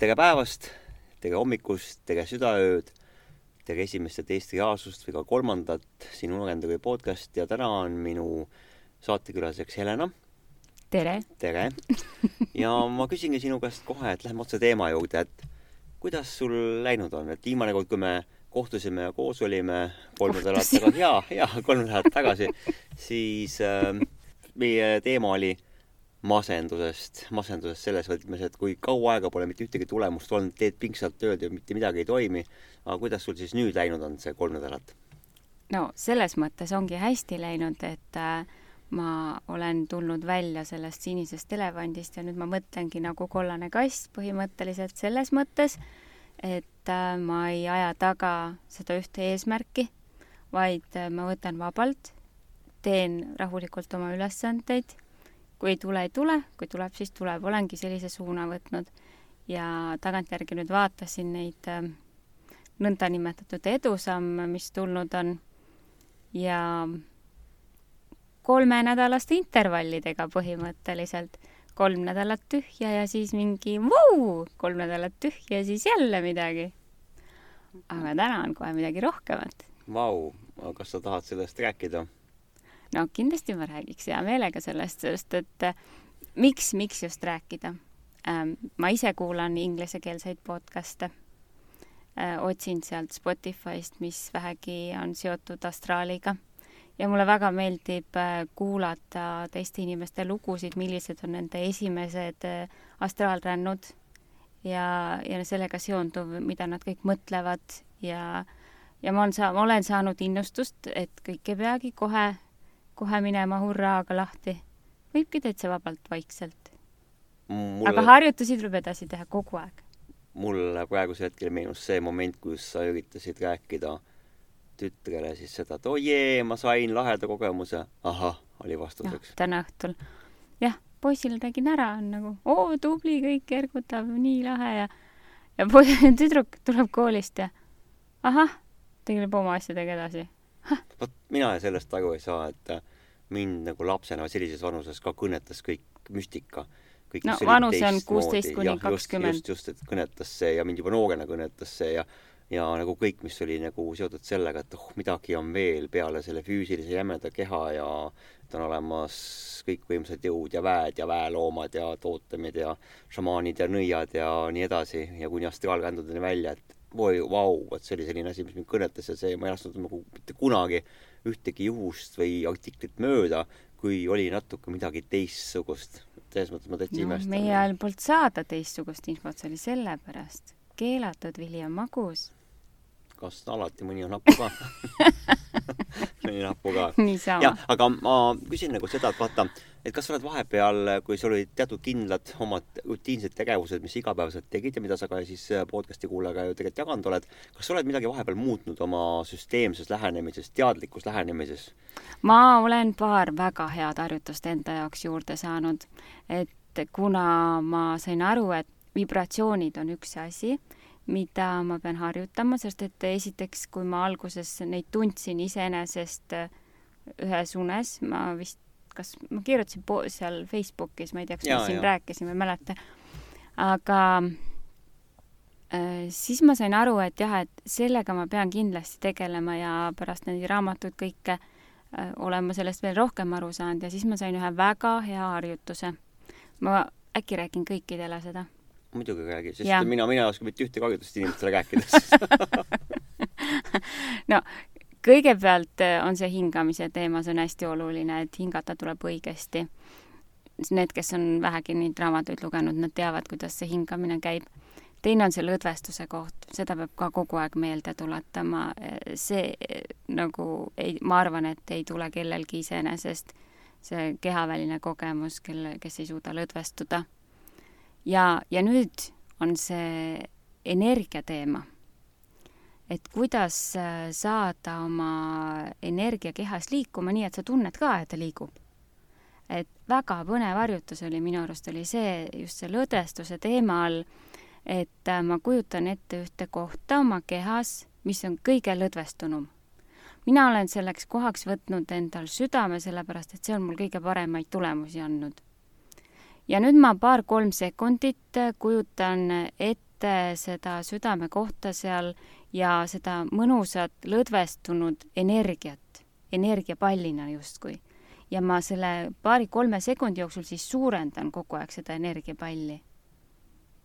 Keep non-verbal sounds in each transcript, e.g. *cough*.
tere päevast, tere hommikust, tere südaööd, tere esimest ja teist reaalsust või ka kolmandat sinu Arendage podcast ja täna on minu saatekülaliseks Helena. tere! tere! *laughs* ja ma küsingi sinu käest kohe, et lähme otse teema juurde, et kuidas sul läinud on, et viimane kord, kui me kohtusime ja koos olime kolm nädalat tagasi, jaa, jaa, kolm nädalat tagasi, siis äh, meie teema oli masendusest, masendusest selles võtmes, et kui kaua aega pole mitte ühtegi tulemust olnud, teed pingsalt tööd ja mitte midagi ei toimi. aga kuidas sul siis nüüd läinud on, see kolm nädalat? no selles mõttes ongi hästi läinud, et äh, ma olen tulnud välja sellest sinisest elevandist ja nüüd ma mõtlengi nagu kollane kass põhimõtteliselt selles mõttes, et äh, ma ei aja taga seda ühte eesmärki, vaid äh, ma võtan vabalt, teen rahulikult oma ülesandeid kui ei tule, ei tule, kui tuleb, siis tuleb, olengi sellise suuna võtnud. ja tagantjärgi nüüd vaatasin neid äh, nõndanimetatud edusamme, mis tulnud on ja kolmenädalaste intervallidega põhimõtteliselt. kolm nädalat tühja ja siis mingi vau, kolm nädalat tühja ja siis jälle midagi. aga täna on kohe midagi rohkemat. Vau, kas sa tahad sellest rääkida? No kindlasti ma räägiks hea meelega sellest, sest et äh, miks, miks just rääkida? Ähm,? ma ise kuulan inglisekeelseid podcast'e. Äh,, otsin sealt Spotify'st, mis vähegi on seotud astraaliga ja mulle väga meeldib äh, kuulata teiste inimeste lugusid, millised on nende esimesed äh, astraalrännud ja, ja sellega seonduv, mida nad kõik mõtlevad. Ja ja ma olen saa-, ma olen saanud innustust, et kõik ei peagi kohe kohe minema hurraaga lahti. võibki täitsa vabalt, vaikselt mulle.... aga harjutusi tuleb edasi teha kogu aeg. mulle praegusel hetkel meenus see moment, kus sa üritasid rääkida tütrele siis seda, et oo oh jee, ma sain laheda kogemuse. ahah, oli vastuseks. täna õhtul. jah, poisile räägin ära, on nagu oo tubli, kõik ergutab, nii lahe ja ja poiss, *laughs* tüdruk tuleb koolist ja ahah, tegeleb oma asjadega edasi vot mina sellest aru ei saa, et mind nagu lapsena sellises vanuses ka kõnetas kõik müstika. kõik, no vanus on kuusteist kuni kakskümmend. just, just, et kõnetas see ja mind juba noorena kõnetas see ja ja nagu kõik, mis oli nagu seotud sellega, et oh, midagi on veel peale selle füüsilise jämeda keha ja et on olemas kõikvõimsad jõud ja väed ja väeloomad ja tootemid ja šamaanid ja nõiad ja nii edasi ja kuni astraalkändudeni välja, et oi, vau, vot see oli selline asi, mis mind kõnetas ja see, ma ei lasknud nagu mitte kunagi ühtegi juhust või artiklit mööda, kui oli natuke midagi teistsugust. selles mõttes ma täitsa no, imestan. meie ajal polnud saada teistsugust infot, see oli sellepärast. keelatud vili on magus. Kas alati mõni on happu ka *laughs* mõni on happu ka. jah, aga ma küsin nagu seda, et vaata, et kas sa oled vahepeal, kui sul olid teatud kindlad omad rutiinsed tegevused, mis igapäevaselt tegid ja mida sa ka siis äh, podcast'i kuulajaga ju tegelikult jaganud oled, kas sa oled midagi vahepeal muutnud oma süsteemses lähenemises, teadlikus lähenemises? ma olen paar väga head harjutust enda jaoks juurde saanud, et kuna ma sain aru, et vibratsioonid on üks asi, mida ma pean harjutama, sest et esiteks, kui ma alguses neid tundsin iseenesest äh, ühes unes, ma vist kas ma kirjutasin po-, seal Facebookis, ma ei tea, kas me siin ja. rääkisime, ei mäleta. aga äh, siis ma sain aru, et jah, et sellega ma pean kindlasti tegelema ja pärast neid raamatuid kõike äh, olen ma sellest veel rohkem aru saanud ja siis ma sain ühe väga hea harjutuse. ma äkki räägin kõikidele seda? Muidugi räägi, sest ja. mina, mina ei oska mitte ühtegi harjutust inimestele rääkida *laughs* no kõigepealt äh, on see hingamise teema, see on hästi oluline, et hingata tuleb õigesti. Need, kes on vähegi neid raamatuid lugenud, nad teavad, kuidas see hingamine käib. teine on see lõdvestuse koht, seda peab ka kogu aeg meelde tuletama. see nagu ei, ma arvan, et ei tule kellelgi iseenesest see kehaväline kogemus, kelle, kes ei suuda lõdvestuda. Ja, ja nüüd on see energia teema et kuidas äh, saada oma energia kehas liikuma nii, et sa tunned ka, et ta liigub. et väga põnev harjutus oli minu arust, oli see, just see lõdvestuse teema all, et äh, ma kujutan ette ühte kohta oma kehas, mis on kõige lõdvestunum. mina olen selleks kohaks võtnud endal südame, sellepärast et see on mul kõige paremaid tulemusi andnud. Ja nüüd ma paar-kolm sekundit kujutan ette seda südame kohta seal ja seda mõnusat lõdvestunud energiat, energiapallina justkui. ja ma selle paari-kolme sekundi jooksul siis suurendan kogu aeg seda energiapalli.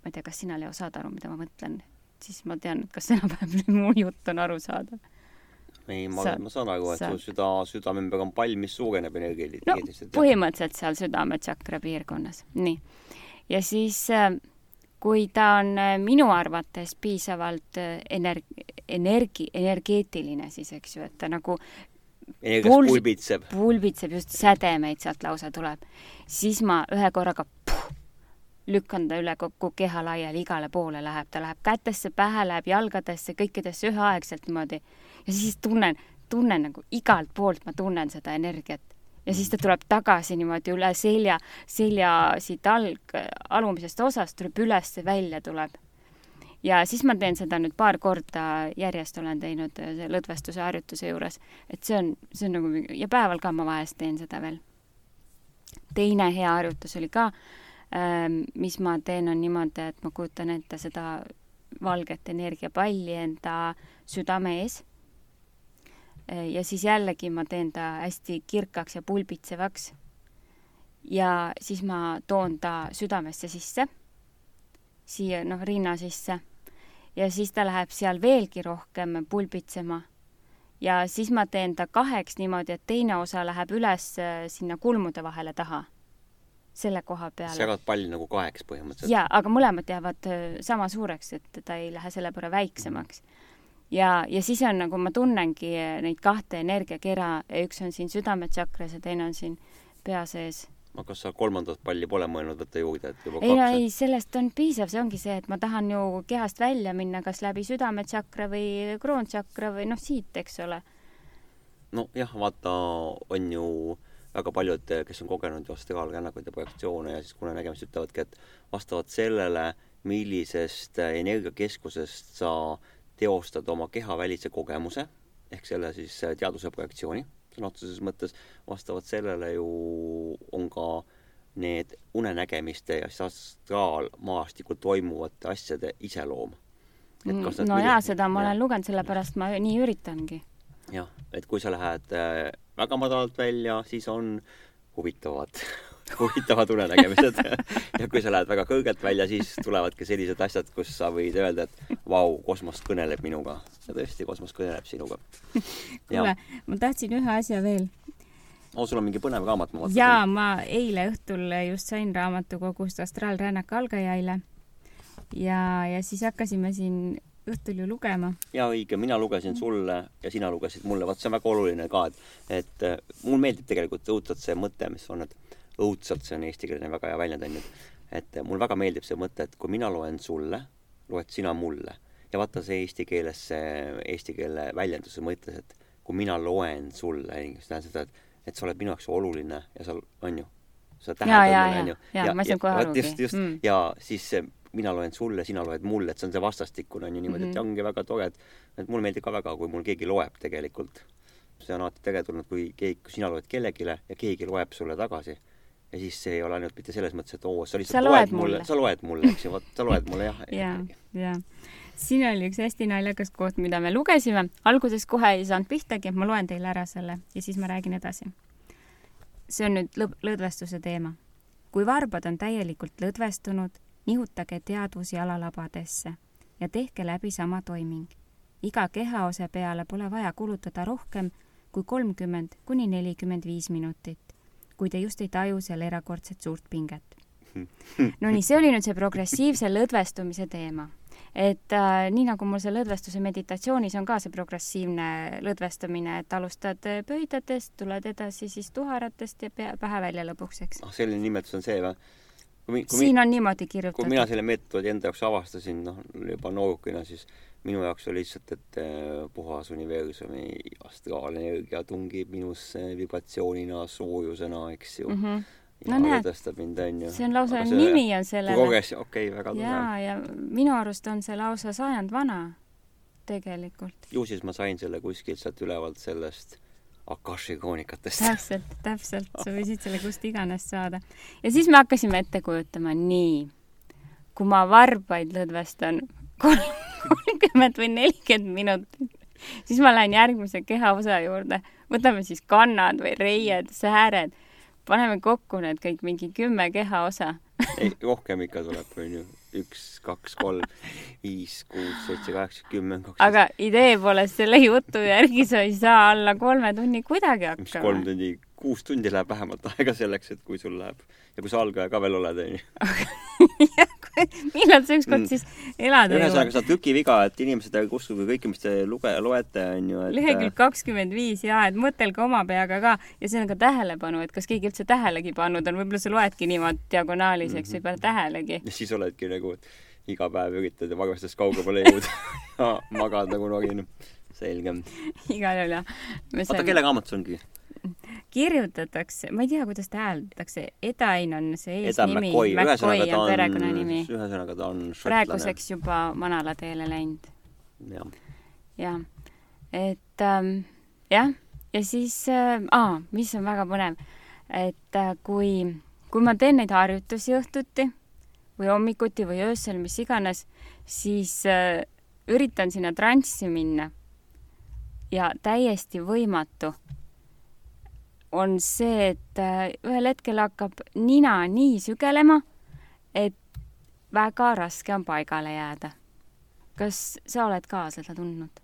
ma ei tea, kas sina, Leo, saad aru, mida ma mõtlen? siis ma tean, kas enam-vähem *laughs* mu jutt on arusaadav ei, ma, ma saan aru, et sa- su süda, südame ümber on pall, mis suureneb no energeetiliselt. põhimõtteliselt seal südametšakra piirkonnas, nii. ja siis äh, kui ta on äh, minu arvates piisavalt äh, energ-, energi-, energeetiline siis, eks ju, et ta nagu puls- pulbitseb. pulbitseb, just sädemeid sealt lausa tuleb, siis ma ühe korraga lükkan ta üle kogu keha laiali, igale poole läheb, ta läheb kätesse, pähe, läheb jalgadesse, kõikidesse üheaegselt niimoodi. ja siis tunnen, tunnen nagu igalt poolt ma tunnen seda energiat. ja siis ta tuleb tagasi niimoodi üle selja, selja siit alg, alumisest osast tuleb üles, välja tuleb. ja siis ma teen seda nüüd paar korda järjest olen teinud äh, lõdvestuse harjutuse juures, et see on, see on nagu ja päeval ka ma vahest teen seda veel. teine hea harjutus oli ka, mis ma teen, on niimoodi, et ma kujutan ette seda valget energiapalli enda südame ees. ja siis jällegi ma teen ta hästi kirkaks ja pulbitsevaks. ja siis ma toon ta südamesse sisse, siia noh, rinna sisse ja siis ta läheb seal veelgi rohkem pulbitsema. ja siis ma teen ta kaheks niimoodi, et teine osa läheb üles äh, sinna kulmude vahele taha, selle koha peale. segad palli nagu kaheks põhimõtteliselt. jaa, aga mõlemad jäävad äh, sama suureks, et ta ei lähe selle võrra väiksemaks. ja, ja siis on nagu ma tunnengi äh, neid kahte energiakera üks on siin südametšakras ja teine on siin pea sees no kas sa kolmandat palli pole mõelnud võtta juurde, et juba ei no kaks ei, sellest on piisav, see ongi see, et ma tahan ju kehast välja minna kas läbi südametšakra või kroontšakra või noh, siit, eks ole. nojah, vaata, on ju väga paljud, kes on kogenud ju astraalrännakuid ja projektsioone ja siis kunanägemist ütlevadki, et vastavalt sellele, millisest energiakeskusest sa teostad oma kehavälise kogemuse ehk selle siis teaduse projektsiooni sõna otseses mõttes, vastavalt sellele ju on ka need unenägemiste ja siis astraalmaastikul toimuvate asjade iseloom. no jaa, seda ma olen lugenud, sellepärast ma nii üritangi. jah, et kui sa lähed äh, väga madalalt välja, siis on huvitavad, *laughs* huvitavad unenägemised *laughs* ja kui sa lähed väga kõrgelt välja, siis tulevadki sellised asjad, kus sa võid öelda, et vau, kosmos kõneleb minuga ja tõesti, kosmos kõneleb sinuga. *laughs* kuule, ma tahtsin ühe asja veel. oh, sul on mingi põnev raamat, ma vaatasin. jaa, ma eile õhtul just sain raamatukogust Astraalrännak algajaile ja, ja siis hakkasime siin õhtul ju lugema. jaa, õige, mina lugesin sulle ja sina lugesid mulle, vaat see on väga oluline ka, et et äh, mulle meeldib tegelikult õudselt see mõte, mis on, et õudselt, see on eestikeelne väga hea väljend on ju, et mulle väga meeldib see mõte, et kui mina loen sulle, loed sina mulle ja vaata see eesti keeles see eesti keele väljenduse mõttes, et kui mina loen sulle, see tähendab seda, et et sa oled minu jaoks oluline ja sa on ju, sa Jaa, jaa, täheldad jaa. mulle on ju. Jaa, ma ei saanud kohe vot arugi. just, just Mm. mm. ja siis see mina loen sulle, sina loed mulle, et see on see vastastikune on ju niimoodi mm, -hmm. Mhm. et ongi väga tore, et et mulle meeldib ka väga, kui mul keegi loeb tegelikult. see on alati teretulnud, kui keegi, kui sina loed kellelegi ja keegi loeb sulle tagasi. ja siis see ei ole ainult mitte selles mõttes, et oo, sa lihtsalt Sa loed loed mulle. mulle, sa loed mulle, eks ju, vot sa loed mulle jah ja, ja siin oli üks hästi naljakas koht, mida me lugesime. alguses kohe ei saanud pihtagi, ma loen teile ära selle ja siis ma räägin edasi. see on nüüd lõdvestuse teema. kui varbad on täielikult lõdvestunud, nihutage teadvus jalalabadesse ja tehke läbi sama toiming. iga kehaosa peale pole vaja kulutada rohkem kui kolmkümmend kuni nelikümmend viis minutit, kui te just ei taju seal erakordselt suurt pinget. *laughs* no nii, see oli nüüd see progressiivse lõdvestumise teema et äh, nii nagu mul see lõdvestuse meditatsioonis on ka see progressiivne lõdvestamine, et alustad pöidlatest, tuled edasi siis tuharatest ja pea, pähe välja lõpuks, eks. ah, selline nimetus on see või? Kui kui siin on niimoodi kui mina kirjutatud. selle meetodi enda jaoks avastasin, noh, juba noorukina, siis minu jaoks oli lihtsalt, et eh, puhas universumi astraalenergia tungib minusse vibratsioonina, soojusena, eks ju mm. -hmm. No ja näed, lõdvestab mind, onju. see on lausa, nimi on sellele. koges, okei okay,, väga tore. jaa, ja minu arust on see lausa sajand vana tegelikult. ju siis ma sain selle kuskilt sealt ülevalt sellest Akashi kroonikatest. täpselt, täpselt, sa võisid selle kust iganes saada. ja siis me hakkasime ette kujutama, nii, kui ma varbaid lõdvestan *laughs* kolmkümmend või nelikümmend minutit, siis ma lähen järgmise kehaosa juurde, võtame siis kannad või reied, sääred, paneme kokku need kõik mingi kümme kehaosa ei, rohkem ikka tuleb, onju. Üks, kaks, kolm, viis, kuus, seitse, kaheksa, kümme, kaksteist. aga idee poolest selle jutu järgi sa ei saa alla kolme tunni kuidagi hakkama. mis kolm tundi, kuus tundi läheb vähemalt aega selleks, et kui sul läheb ja kui sa algaja ka veel oled, onju. *laughs* *laughs* millal sa ükskord mm. siis elada jõuad? ühesõnaga, see on trükiviga, et inimesed uskuge kõike, mis te luge-, loete, onju, et lehekülg kakskümmend viis jaa, et mõtelge oma peaga ka ja see on ka tähelepanu, et kas keegi üldse tähelegi pannud on, võib-olla sa loedki niimoodi diagonaalis, eks mm, -hmm. ei pane tähelegi. ja siis oledki nagu, iga päev üritad ja varvastest kaugemale jõuda *laughs* ja magad nagu nogin. selge. igal juhul jah. oota, kelle raamat see ongi? Kirjutatakse, ma ei tea, kuidas ta hääldatakse, Edain on see eesnimi, McCoy, on perekonnanimi. ühesõnaga ta on šotlane. praeguseks juba manalateele läinud. jah. jah, et ähm, jah, ja siis äh,, mis on väga põnev, et äh, kui, kui ma teen neid harjutusi õhtuti või hommikuti või öösel, mis iganes, siis äh, üritan sinna transsi minna ja täiesti võimatu on see, et äh, ühel hetkel hakkab nina nii sügelema, et väga raske on paigale jääda. kas sa oled ka seda tundnud?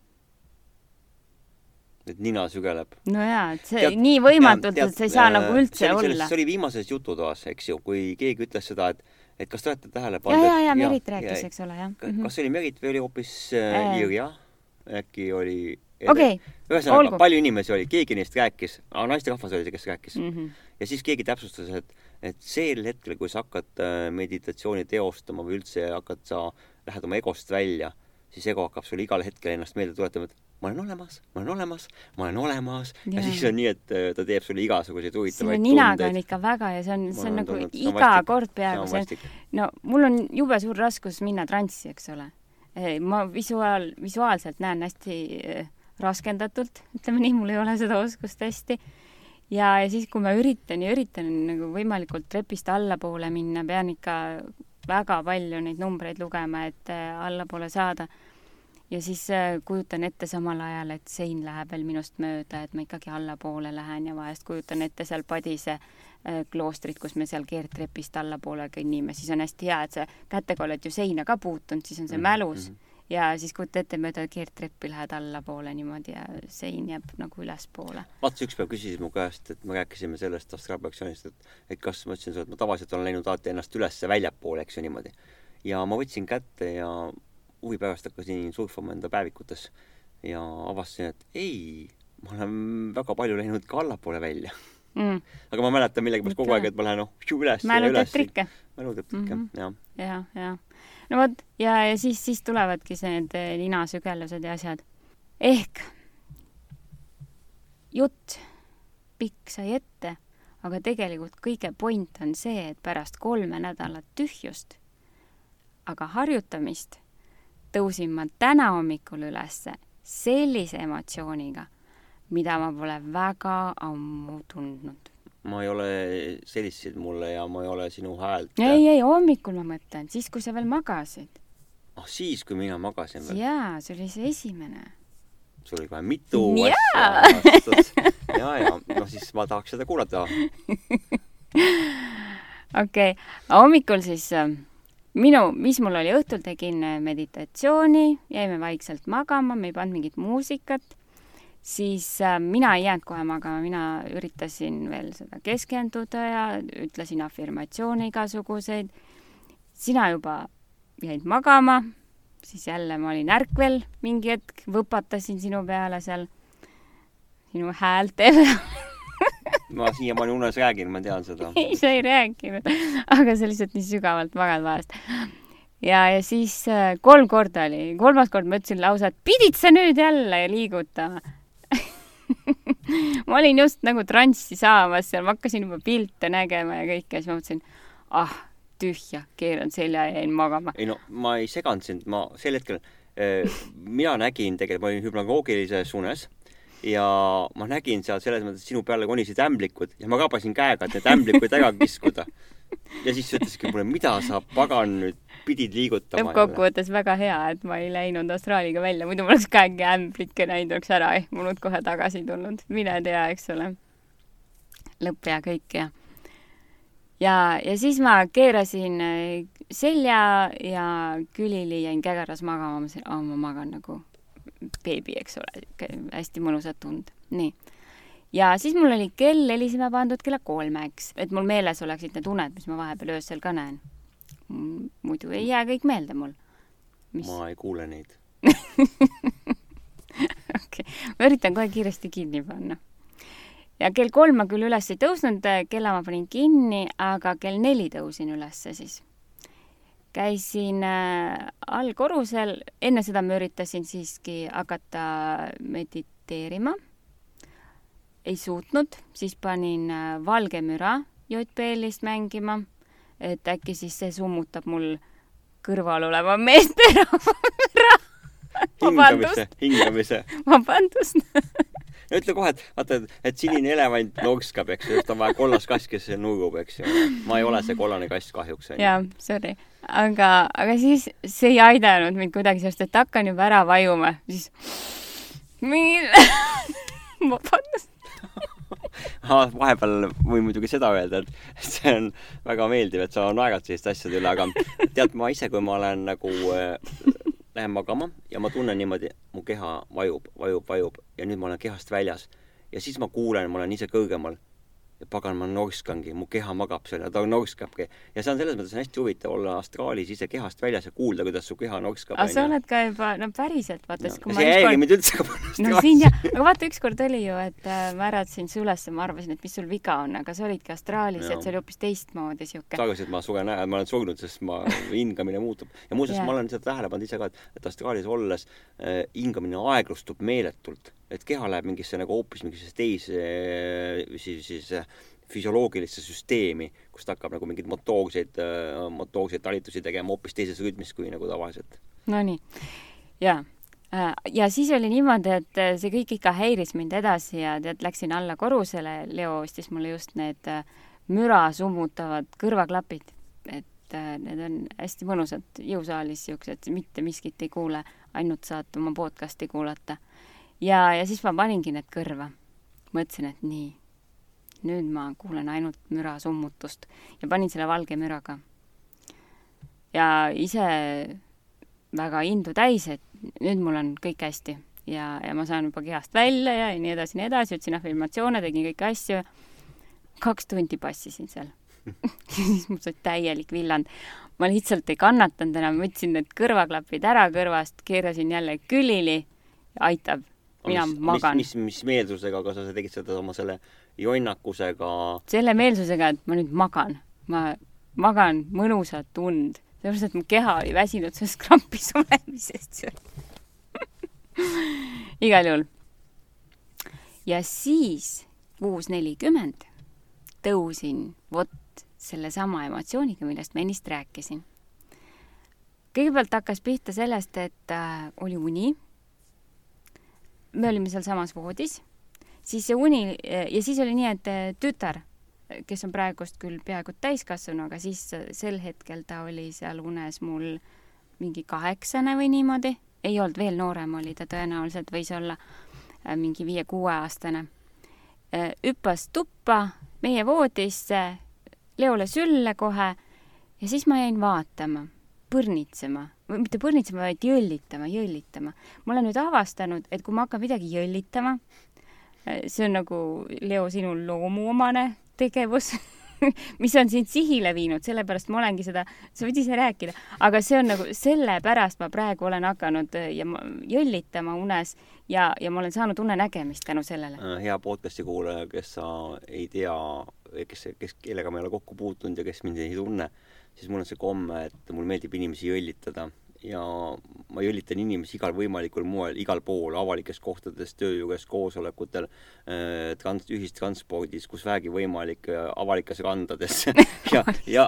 et nina sügeleb? no jaa, et see tead, nii võimatult, et sa ei saa äh, nagu üldse see olla. see oli viimases jututoas, eks ju, kui keegi ütles seda, et et kas te olete tähele pannud ja, ja, ja Merit rääkis, eks ole, jah. kas see oli Merit või oli hoopis äh, Irja? äkki oli okei okay., ühesõnaga, palju inimesi oli, keegi neist rääkis, naisterahvas oli see, kes rääkis mm. -hmm. ja siis keegi täpsustas, et, et sel hetkel, kui sa hakkad äh, meditatsiooni teostama või üldse hakkad sa, lähed oma egost välja, siis ego hakkab sulle igal hetkel ennast meelde tuletama, et ma olen olemas, ma olen olemas, ma olen olemas ja, ja siis on nii, et äh, ta teeb sulle igasuguseid huvitavaid tundeid. ninaga on ikka väga ja see on, see on nagu tundnud, iga vastik, kord peaaegu see on, no mul on jube suur raskus minna transsi, eks ole. ma visuaal, visuaalselt näen hästi äh, raskendatult, ütleme nii, mul ei ole seda oskust hästi. ja, ja siis, kui ma üritan ja üritan nagu võimalikult trepist allapoole minna, pean ikka väga palju neid numbreid lugema, et äh, allapoole saada. ja siis äh, kujutan ette samal ajal, et sein läheb veel minust mööda, et ma ikkagi allapoole lähen ja vahest kujutan ette seal Padise äh, kloostrit, kus me seal keerdtrepist allapoole kõnnime, siis on hästi hea, et sa kätega oled ju seina ka puutunud, siis on see -hmm. mälus mm. -hmm ja siis kujuta ette, mööda keerdtreppi lähed allapoole niimoodi ja sein jääb nagu ülespoole. Mats üks päev küsis mu käest, et me rääkisime sellest astraalprojektsioonist, et et kas, ma ütlesin sulle, et ma tavaliselt olen läinud alati ennast üles väljapoole, eks ju, niimoodi. ja ma võtsin kätte ja huvi pärast hakkasin surfama enda päevikutes ja avastasin, et ei, ma olen väga palju läinud ka allapoole välja mm.. *laughs* aga ma mäletan millegipärast kogu aeg, et ma lähen noh, üles. mälu teeb trikke. mälu teeb trikke mm, -hmm. jah. jah, jah no vot, ja, ja siis, siis tulevadki see, need eh, ninasügelused ja asjad. ehk jutt pikk sai ette, aga tegelikult kõige point on see, et pärast kolme nädalat tühjust, aga harjutamist, tõusin ma täna hommikul ülesse sellise emotsiooniga, mida ma pole väga ammu tundnud ma ei ole, sa helistasid mulle ja ma ei ole sinu häält. ei, ei, hommikul ma mõtlen, siis kui sa veel magasid. ah, siis, kui mina magasin veel? jaa, see oli see esimene. sul oli kohe mitu asja. ja, ja, no siis ma tahaks seda kuulata. *laughs* okei hommikul siis äh, minu, mis mul oli, õhtul tegin äh, meditatsiooni, jäime vaikselt magama, me ei pannud mingit muusikat siis äh, mina ei jäänud kohe magama, mina üritasin veel seda keskenduda ja ütlesin afirmatsioone igasuguseid. sina juba jäid magama, siis jälle ma olin ärkvel mingi hetk, võpatasin sinu peale seal, sinu häälte peal *laughs* ma siiamaani unes räägin, ma tean seda. *laughs* ei, sa ei rääkinud, aga sa lihtsalt nii sügavalt magad vahest. ja, ja siis äh, kolm korda oli, kolmas kord ma ütlesin lausa, et pidid sa nüüd jälle liigutama *laughs* ma olin just nagu transsi saamas seal, ma hakkasin juba pilte nägema ja kõike, siis ma mõtlesin, ah, tühja, keeran selja ja jäin magama. ei no ma ei seganud sind, ma sel hetkel äh,, mina nägin tegelikult, ma olin hüpnagoogilises unes ja ma nägin seal selles mõttes, sinu peale konisid ämblikud ja ma kabasin käega, et need ämblikud ära kiskuda. *laughs* ja siis ütleski mulle, mida sa pagan nüüd pidid liigutama. lõppkokkuvõttes väga hea, et ma ei läinud Austraaliaga välja, muidu ma oleks ka äkki ämblikke näinud, oleks ära ehmunud kohe tagasi tulnud. mine tea, eks ole. lõpp ja kõik ja. ja, ja siis ma keerasin äh, selja ja külili jäin kägaras magama, ma mõtlesin, aa, ma magan nagu beebi, eks ole, hästi mõnusad tund. nii ja siis mul oli kell helisema pandud kella kolmeks, et mul meeles oleksid need uned, mis ma vahepeal öösel ka näen. muidu ei jää kõik meelde mul. ma ei kuule neid *laughs* okei okay., ma üritan kohe kiiresti kinni panna. ja kell kolm ma küll üles ei tõusnud, kella ma panin kinni, aga kell neli tõusin ülesse siis. käisin äh, allkorrusel, enne seda ma üritasin siiski hakata mediteerima ei suutnud, siis panin äh, Valge müra JBL-ist mängima, et äkki siis see summutab mul kõrval oleva meesterahva *laughs* hingamise, hingamise. *laughs* vabandust no ütle kohe, et vaata, et sinine elevant lokskab, eks ju, et on vaja kollast kass, kes nugub, eks ju. ma ei ole see kollane kass kahjuks. jaa, sorry. aga, aga siis see ei aidanud mind kuidagi, sest et hakkan juba ära vajuma, siis *laughs* vabandust *laughs* vahepeal võin muidugi seda öelda, et see on väga meeldiv, et sa naerad selliste asjade üle, aga tead, ma ise, kui ma olen nagu äh, lähen magama ja ma tunnen niimoodi, mu keha vajub, vajub, vajub ja nüüd ma olen kehast väljas. Ja siis ma kuulen, ma olen ise kõrgemal ja pagan, ma norskangi, mu keha magab seal ja ta norskabki. ja see on selles mõttes hästi huvitav olla astraalis ise kehast väljas ja kuulda, kuidas su keha norskab. aga sa oled ka juba, no päriselt, vaata no,. see ei jäägi mind üldse ka no siin jah, aga vaata, ükskord oli ju, et äh, ma äratasin su ülesse, ma arvasin, et mis sul viga on, aga sa olidki astraalis, et see oli hoopis teistmoodi sihuke. sa arvasid, et ma suren ära, ma olen surnud, sest ma, hingamine muutub. ja muuseas, ma olen seda tähele pannud ise ka, et, et astraalis olles äh, hingamine aeglustub meeletult et keha läheb mingisse nagu hoopis mingisse teise siis, siis füsioloogilisse süsteemi, kus ta hakkab nagu mingeid motoorseid, motoorseid talitusi tegema hoopis teises rütmis kui nagu tavaliselt. Nonii, jaa äh, ja siis oli niimoodi, et äh, see kõik ikka häiris mind edasi ja tead, läksin alla korrusele, Leo ostis mulle just need müra summutavad kõrvaklapid, et need on hästi mõnusad jõusaalis siuksed, mitte miskit ei kuule, ainult saad oma podcast'i kuulata. Ja, ja siis ma paningi need kõrva. mõtlesin, et nii nüüd ma kuulen ainult müra summutust ja panin selle valge müraga. ja ise väga indu täis, et nüüd mul on kõik hästi ja, ja ma saan juba kehast välja ja nii edasi, nii edasi, ütlesin afirmatsioone, tegin kõiki asju. kaks tundi passisin seal *laughs* siis mul sai täielik villand. ma lihtsalt ei kannatanud enam, võtsin need kõrvaklapid ära kõrvast, keerasin jälle külili, aitab, mina mis, magan. mis, mis, mis meelsusega, aga sa tegid seda oma selle jonnakusega. selle meelsusega, et ma nüüd magan, ma magan mõnusat und, sellepärast et mu keha oli väsinud sellest krampis olemisest *laughs* igal juhul. ja siis kuus nelikümmend tõusin vot sellesama emotsiooniga, millest ma ennist rääkisin. kõigepealt hakkas pihta sellest, et äh, oli uni. Me olime sealsamas voodis. Siis see uni ja siis oli nii, et eh, tütar, kes on praegust küll peaaegu täiskasvanu, aga siis sel hetkel ta oli seal unes mul mingi kaheksane või niimoodi, ei olnud, veel noorem oli ta tõenäoliselt, võis olla äh, mingi viie-kuueaastane. Äh, hüppas tuppa meie voodisse, Leole sülle kohe ja siis ma jäin vaatama, põrnitsema või mitte põrnitsema, vaid jõllitama, jõllitama. ma olen nüüd avastanud, et kui ma hakkan midagi jõllitama, see on nagu, Leo, sinu loomuomane tegevus *laughs* mis on sind sihile viinud, sellepärast ma olengi seda, sa võid ise rääkida, aga see on nagu, sellepärast ma praegu olen hakanud äh, ja ma, jõllitama unes ja, ja ma olen saanud unenägemist tänu sellele. Äh, hea podcast'i kuulaja, kes sa ei tea, kes, kes, kellega ma ei ole kokku puutunud ja kes mind ei tunne, siis mul on see komme, et mul meeldib inimesi jõllitada. Ja ma jõllitan inimesi igal võimalikul moel, igal pool, avalikes kohtades, töö juures, koosolekutel, äh, trans-, ühistranspordis, kus vähegi võimalik, äh, avalikes randades *laughs* *laughs* ja, ja,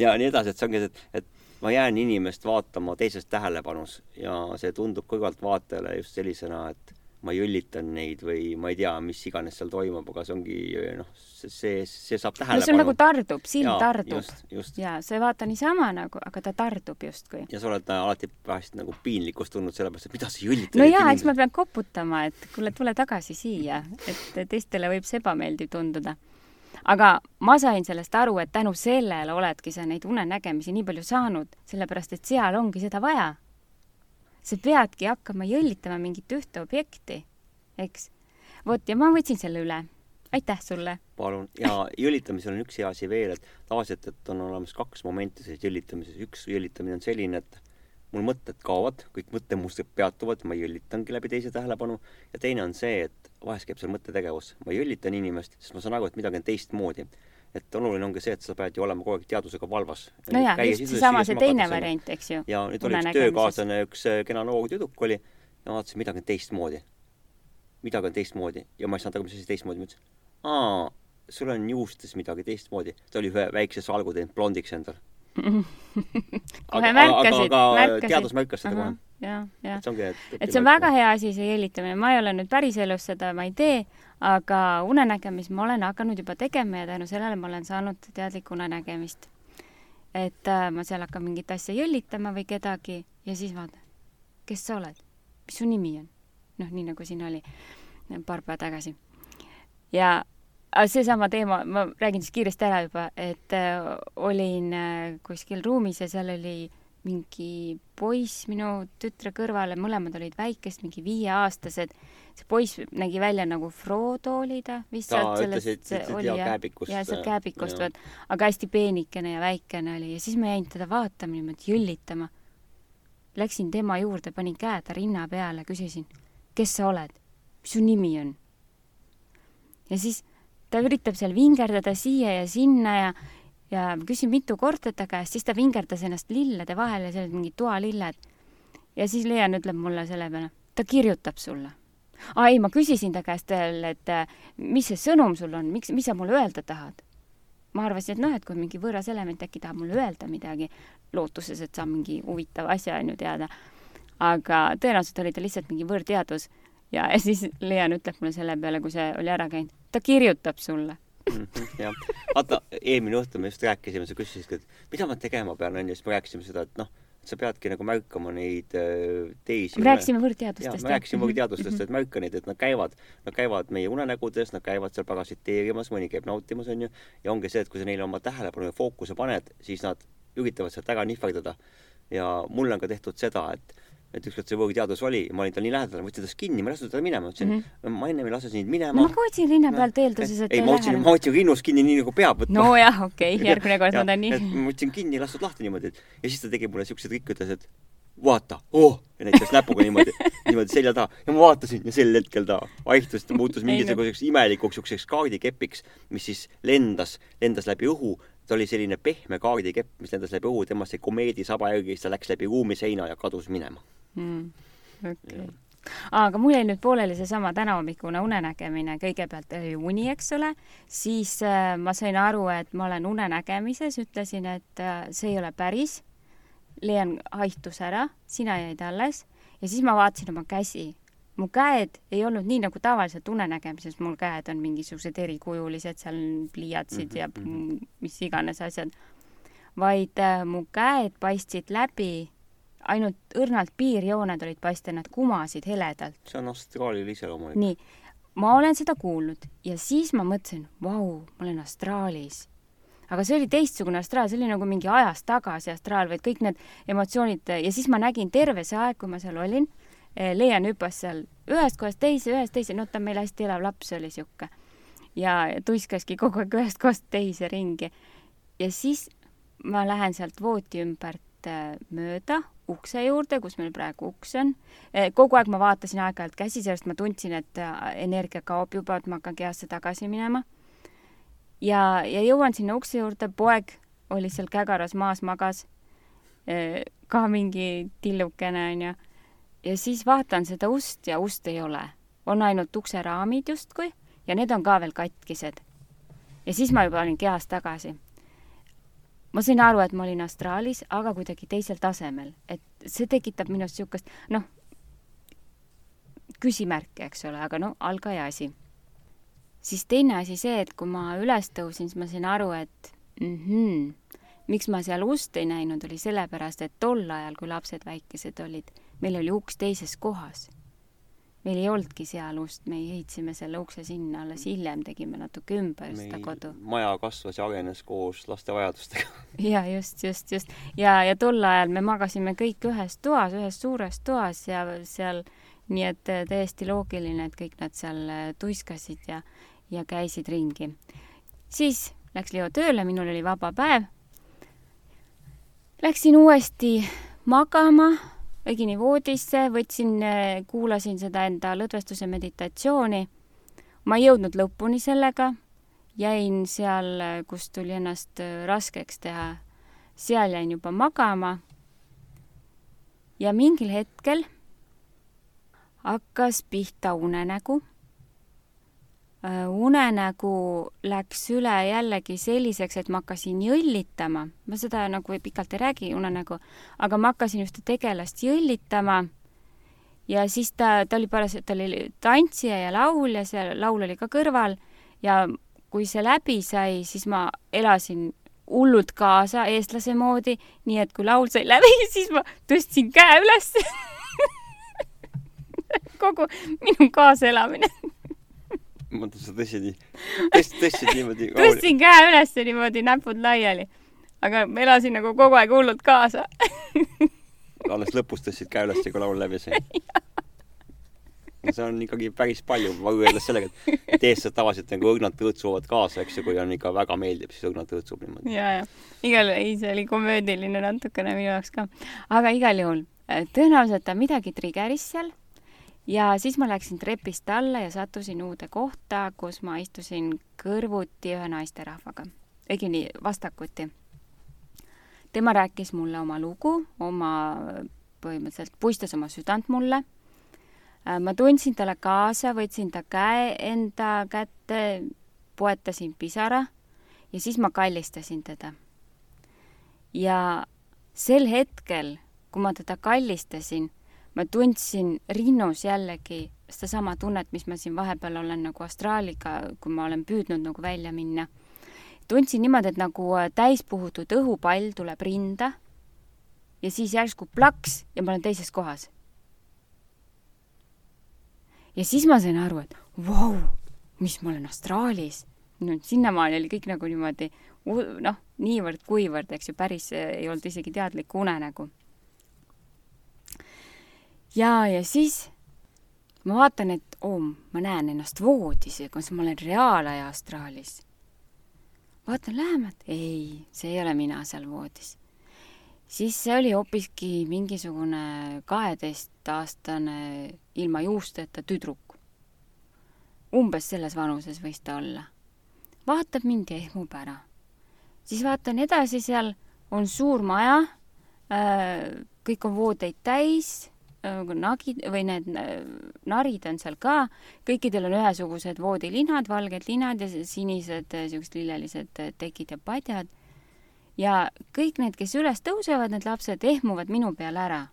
ja nii edasi, et see ongi see, et, et ma jään inimest vaatama teises tähelepanus ja see tundub kõrvaltvaatajale just sellisena, et ma jõllitan neid või ma ei tea, mis iganes seal toimub, aga see ongi noh, see, see, see saab tähelepanu. no sul nagu tardub, silm Jaa, tardub. jaa, sa ei vaata niisama nagu, aga ta tardub justkui. ja sa oled alati vahest nagu piinlikkust tundnud sellepärast, et mida sa jõllitad. no jaa, eks ma pean koputama, et kuule, tule tagasi siia, et teistele võib see ebameeldiv tunduda. aga ma sain sellest aru, et tänu sellele oledki sa neid unenägemisi nii palju saanud, sellepärast et seal ongi seda vaja sa peadki hakkama jõllitama mingit ühte objekti, eks. vot, ja ma võtsin selle üle. aitäh sulle! palun, ja jõllitamisel on üks hea asi veel, et tavaliselt, et on olemas kaks momenti selles jõllitamises. üks jõllitamine on selline, et mul mõtted kaovad, kõik mõttemustrid peatuvad, ma jõllitangi läbi teise tähelepanu, ja teine on see, et vahest käib seal mõttetegevus. ma jõllitan inimest, sest ma saan aru, et midagi on teistmoodi et oluline ongi see, et sa pead ju olema kogu aeg teadvusega valvas. no jaa, just seesama, see teine variant, eks ju. ja nüüd oli üks töökaaslane, üks äh, kena noor tüdruk oli ja ma vaatasin, midagi on teistmoodi. midagi on teistmoodi ja ma ei saanud aru, mis asi teistmoodi, ma ütlesin, aa, sul on juustes midagi teistmoodi. ta oli ühe väikse salgu teinud blondiks endal *laughs* kohe märkasid, märkasid. teadus märkas seda kohe. jah, jah. et, see on väga hea asi, see jõllitamine. ma ei ole nüüd päriselus seda, ma ei tee, aga unenägemist ma olen hakanud juba tegema ja tänu sellele ma olen saanud teadlikku unenägemist. et äh, ma seal hakkan mingit asja jõllitama või kedagi ja siis vaatan, kes sa oled, mis su nimi on? noh, nii nagu siin oli paar päeva tagasi. ja seesama teema, ma räägin siis kiiresti ära juba, et äh, olin äh, kuskil ruumis ja seal oli mingi poiss minu tütre kõrval ja mõlemad olid väikesed, mingi viieaastased. see poiss nägi välja nagu Frodo oli ta vist ta ütles, et, et oli ja kääbikust. ja sealt kääbikust, vot. aga hästi peenikene ja väikene oli ja siis ma jäin teda vaatama niimoodi jõllitama. Läksin tema juurde, panin käe ta rinna peale, küsisin, kes sa oled, mis su nimi on? ja siis ta üritab seal vingerdada siia ja sinna ja, ja küsin mitu korda ta käest, siis ta vingerdas ennast lillede vahel ja seal olid mingid toalilled. ja siis Leon ütleb mulle selle peale, ta kirjutab sulle. aa ei, ma küsisin ta käest veel, et mis see sõnum sul on, miks, mis sa mulle öelda tahad? ma arvasin, et noh, et kui mingi võõras element äkki tahab mulle öelda midagi, lootuses, et saan mingi huvitava asja on ju teada. aga tõenäoliselt oli ta lihtsalt mingi võõrteadus ja, siis Leon ütleb mulle selle peale, kui see oli ära käinud, ta kirjutab sulle jah, vaata, eelmine õhtu me just rääkisime, sa küsisid, et mida ma tegema pean, onju, siis me rääkisime seda, et noh, sa peadki nagu märkama neid äh, teisi. me rääkisime võõrteadustest. me rääkisime võõrteadustest, et märka neid, et nad käivad, nad käivad meie unenägudes, nad käivad seal parasiteerimas, mõni käib nautimas, onju. ja ongi see, et kui sa neile oma tähelepanu ja fookuse paned, siis nad üritavad sealt ära nihverdada. ja mul on ka tehtud seda, et et ükskord see võõrteadus oli, ma olin tal nii lähedal, ma võtsin tast kinni, ma ei lasknud teda minema, ütlesin mm, -hmm. ma ennem ei lase sind minema. ma ka võtsin rinna pealt eelduses, et ei, ma võtsin, ma võtsin rinnust kinni nii nagu peab võtma. nojah, okei okay., järgmine kord ma teen nii. ma võtsin kinni ja lastud lahti niimoodi, et ja siis ta tegi mulle siukse trikki, ütles, et vaata, oh, ja näitas näpuga niimoodi, niimoodi selja taha ja ma vaatasin ja sel hetkel ta vaihtus, ta muutus mingisuguseks imelikuks siukseks kaardikepiks, mis siis lendas, lendas läbi õhu ta oli selline pehme kaardikepp, mis lendas läbi õhu, temast sai komeedi saba järgi, siis ta läks läbi ruumiseina ja kadus minema mm okei okay. aga mul jäi nüüd pooleli seesama tänahommikune unenägemine, kõigepealt oli uni, eks ole, siis äh, ma sain aru, et ma olen unenägemises, ütlesin, et äh, see ei ole päris. Leon haihtus ära, sina jäid alles ja siis ma vaatasin oma käsi. mu käed ei olnud nii nagu tavaliselt unenägemises, mul käed on mingisugused erikujulised, seal pliiatsid mm -hmm. ja mhm. mis iganes asjad, vaid äh, mu käed paistsid läbi ainult õrnalt piirjooned olid paista, nad kumasid heledalt. see on astraalile iseloomulik. nii, ma olen seda kuulnud ja siis ma mõtlesin, vau, ma olen astraalis. aga see oli teistsugune astraal, see oli nagu mingi ajast tagasi astraal, vaid kõik need emotsioonid ja siis ma nägin terve see aeg, kui ma seal olin, eh, Leian hüppas seal ühest kohast teise, ühest teise, no ta meil hästi elav laps oli sihuke. ja tuiskaski kogu aeg ühest kohast teise ringi. ja siis ma lähen sealt vooti ümbert eh, mööda ukse juurde, kus meil praegu uks on. Eh, kogu aeg ma vaatasin aeg-ajalt käsi, sellest ma tundsin, et äh, energia kaob juba, et ma hakkan kehasse tagasi minema. ja, ja jõuan sinna ukse juurde, poeg oli seal kägaras maas, magas. Eh, ka mingi tillukene, onju. ja siis vaatan seda ust ja ust ei ole. on ainult ukseraamid justkui ja need on ka veel katkised. ja siis ma juba olin kehas tagasi ma sain aru, et ma olin astraalis, aga kuidagi teisel tasemel, et see tekitab minust niisugust, noh, küsimärke, eks ole, aga no algaja asi. siis teine asi see, et kui ma üles tõusin, siis ma sain aru, et mhmh, miks ma seal ust ei näinud, oli sellepärast, et tol ajal, kui lapsed väikesed olid, meil oli uks teises kohas meil ei olnudki seal ust, me ehitasime selle ukse sinna, alles hiljem tegime natuke ümber meil seda kodu. maja kasvas ja arenes koos laste vajadustega *laughs* ja just, just, just. ja, ja tol ajal me magasime kõik ühes toas, ühes suures toas ja seal, nii et äh, täiesti loogiline, et kõik nad seal äh, tuiskasid ja, ja käisid ringi. siis läks Leo tööle, minul oli vaba päev. Läksin uuesti magama õigemini voodisse, võtsin, äh, kuulasin seda enda lõdvestuse meditatsiooni. ma ei jõudnud lõpuni sellega, jäin seal, äh, kus tuli ennast äh, raskeks teha, seal jäin juba magama. ja mingil hetkel hakkas pihta unenägu unenägu läks üle jällegi selliseks, et ma hakkasin jõllitama, ma seda nagu pikalt ei räägi, unenägu, aga ma hakkasin ühte tegelast jõllitama. Ja siis ta, ta oli parasjagu, ta oli tantsija ja laulja, see laul oli ka kõrval. Ja kui see läbi sai, siis ma elasin hullult kaasa eestlase moodi, nii et kui laul sai läbi, *laughs* siis ma tõstsin käe üles. *laughs* Kogu minu kaasaelamine ma mõtlen, sa tõstsid nii, tõstsid, tõstsid niimoodi. *laughs* tõstsin käe üles niimoodi, näpud laiali. aga ma elasin nagu kogu aeg hullult kaasa alles lõpus tõstsid käe üles, kui laul läbi sai *laughs* no see on ikkagi päris palju võrreldes sellega, et eestlased tavaliselt nagu õrnalt tõõtsuvad kaasa, eks ju, kui on ikka väga meeldib, siis õrnalt tõõtsub niimoodi. ja, ja igal, ei, see oli komöödiline natukene minu jaoks ka. aga igal juhul, tõenäoliselt ta midagi trigeris seal ja siis ma läksin trepist alla ja sattusin uude kohta, kus ma istusin kõrvuti ühe naisterahvaga, õigemini vastakuti. tema rääkis mulle oma lugu, oma, põhimõtteliselt puistas oma südant mulle. Äh, ma tundsin talle kaasa, võtsin ta käe enda kätte, poetasin pisara ja siis ma kallistasin teda. ja sel hetkel, kui ma teda kallistasin ma tundsin rinnus jällegi sedasama tunnet, mis ma siin vahepeal olen nagu astraaliga, kui ma olen püüdnud nagu välja minna. tundsin niimoodi, et nagu äh, täispuhutud õhupall tuleb rinda ja siis järsku plaks ja ma olen teises kohas. ja siis ma sain aru, et vau, mis ma olen astraalis. no sinnamaani oli kõik nagu niimoodi noh, niivõrd-kuivõrd, eks ju, päris äh, ei olnud isegi teadlik unenägu ja, ja siis ma vaatan, et oo ma näen ennast voodis, kas ma olen reaalaja astraalis. vaatan lähemalt, ei, see ei ole mina seal voodis. siis see oli hoopiski mingisugune kaheteistaastane ilma juusteta tüdruk. umbes selles vanuses võis ta olla. vaatab mind ja ehmub ära. siis vaatan edasi, seal on suur maja, äh, kõik on voodeid täis nagid või need äh, narid on seal ka, kõikidel on ühesugused voodilinad, valged linad ja sinised äh, lillelised äh, tekid ja padjad. ja kõik need, kes üles tõusevad, need lapsed ehmuvad minu peale ära.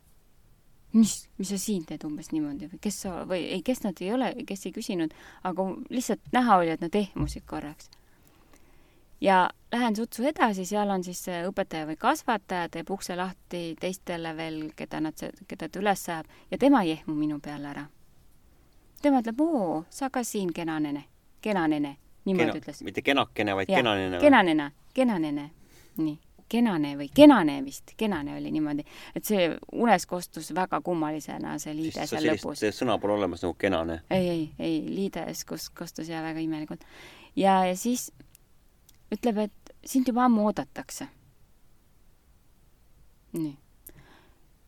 mis, mis sa siin teed umbes niimoodi või kes sa või ei, kes nad ei ole, kes ei küsinud, aga lihtsalt näha oli, et nad ehmusid korraks ja lähen sutsu edasi, seal on siis õpetaja või kasvataja, teeb ukse lahti teistele veel, keda nad, keda ta üles ajab ja tema ei ehmu minu peale ära. tema ütleb, oo, sa ka siin, kena nene, kena nene, niimoodi kena, ütles. mitte kenakene, vaid kenanene. kenanene, kenanene, nii kenane või kenane vist, kenane oli niimoodi, et see unes kostus väga kummalisena, see liide seal lõpus. sõna pole olemas nagu kenane. ei, ei, ei, liides kostus ja väga imelikult. ja, ja siis ütleb, et sind juba ammu oodatakse. nii.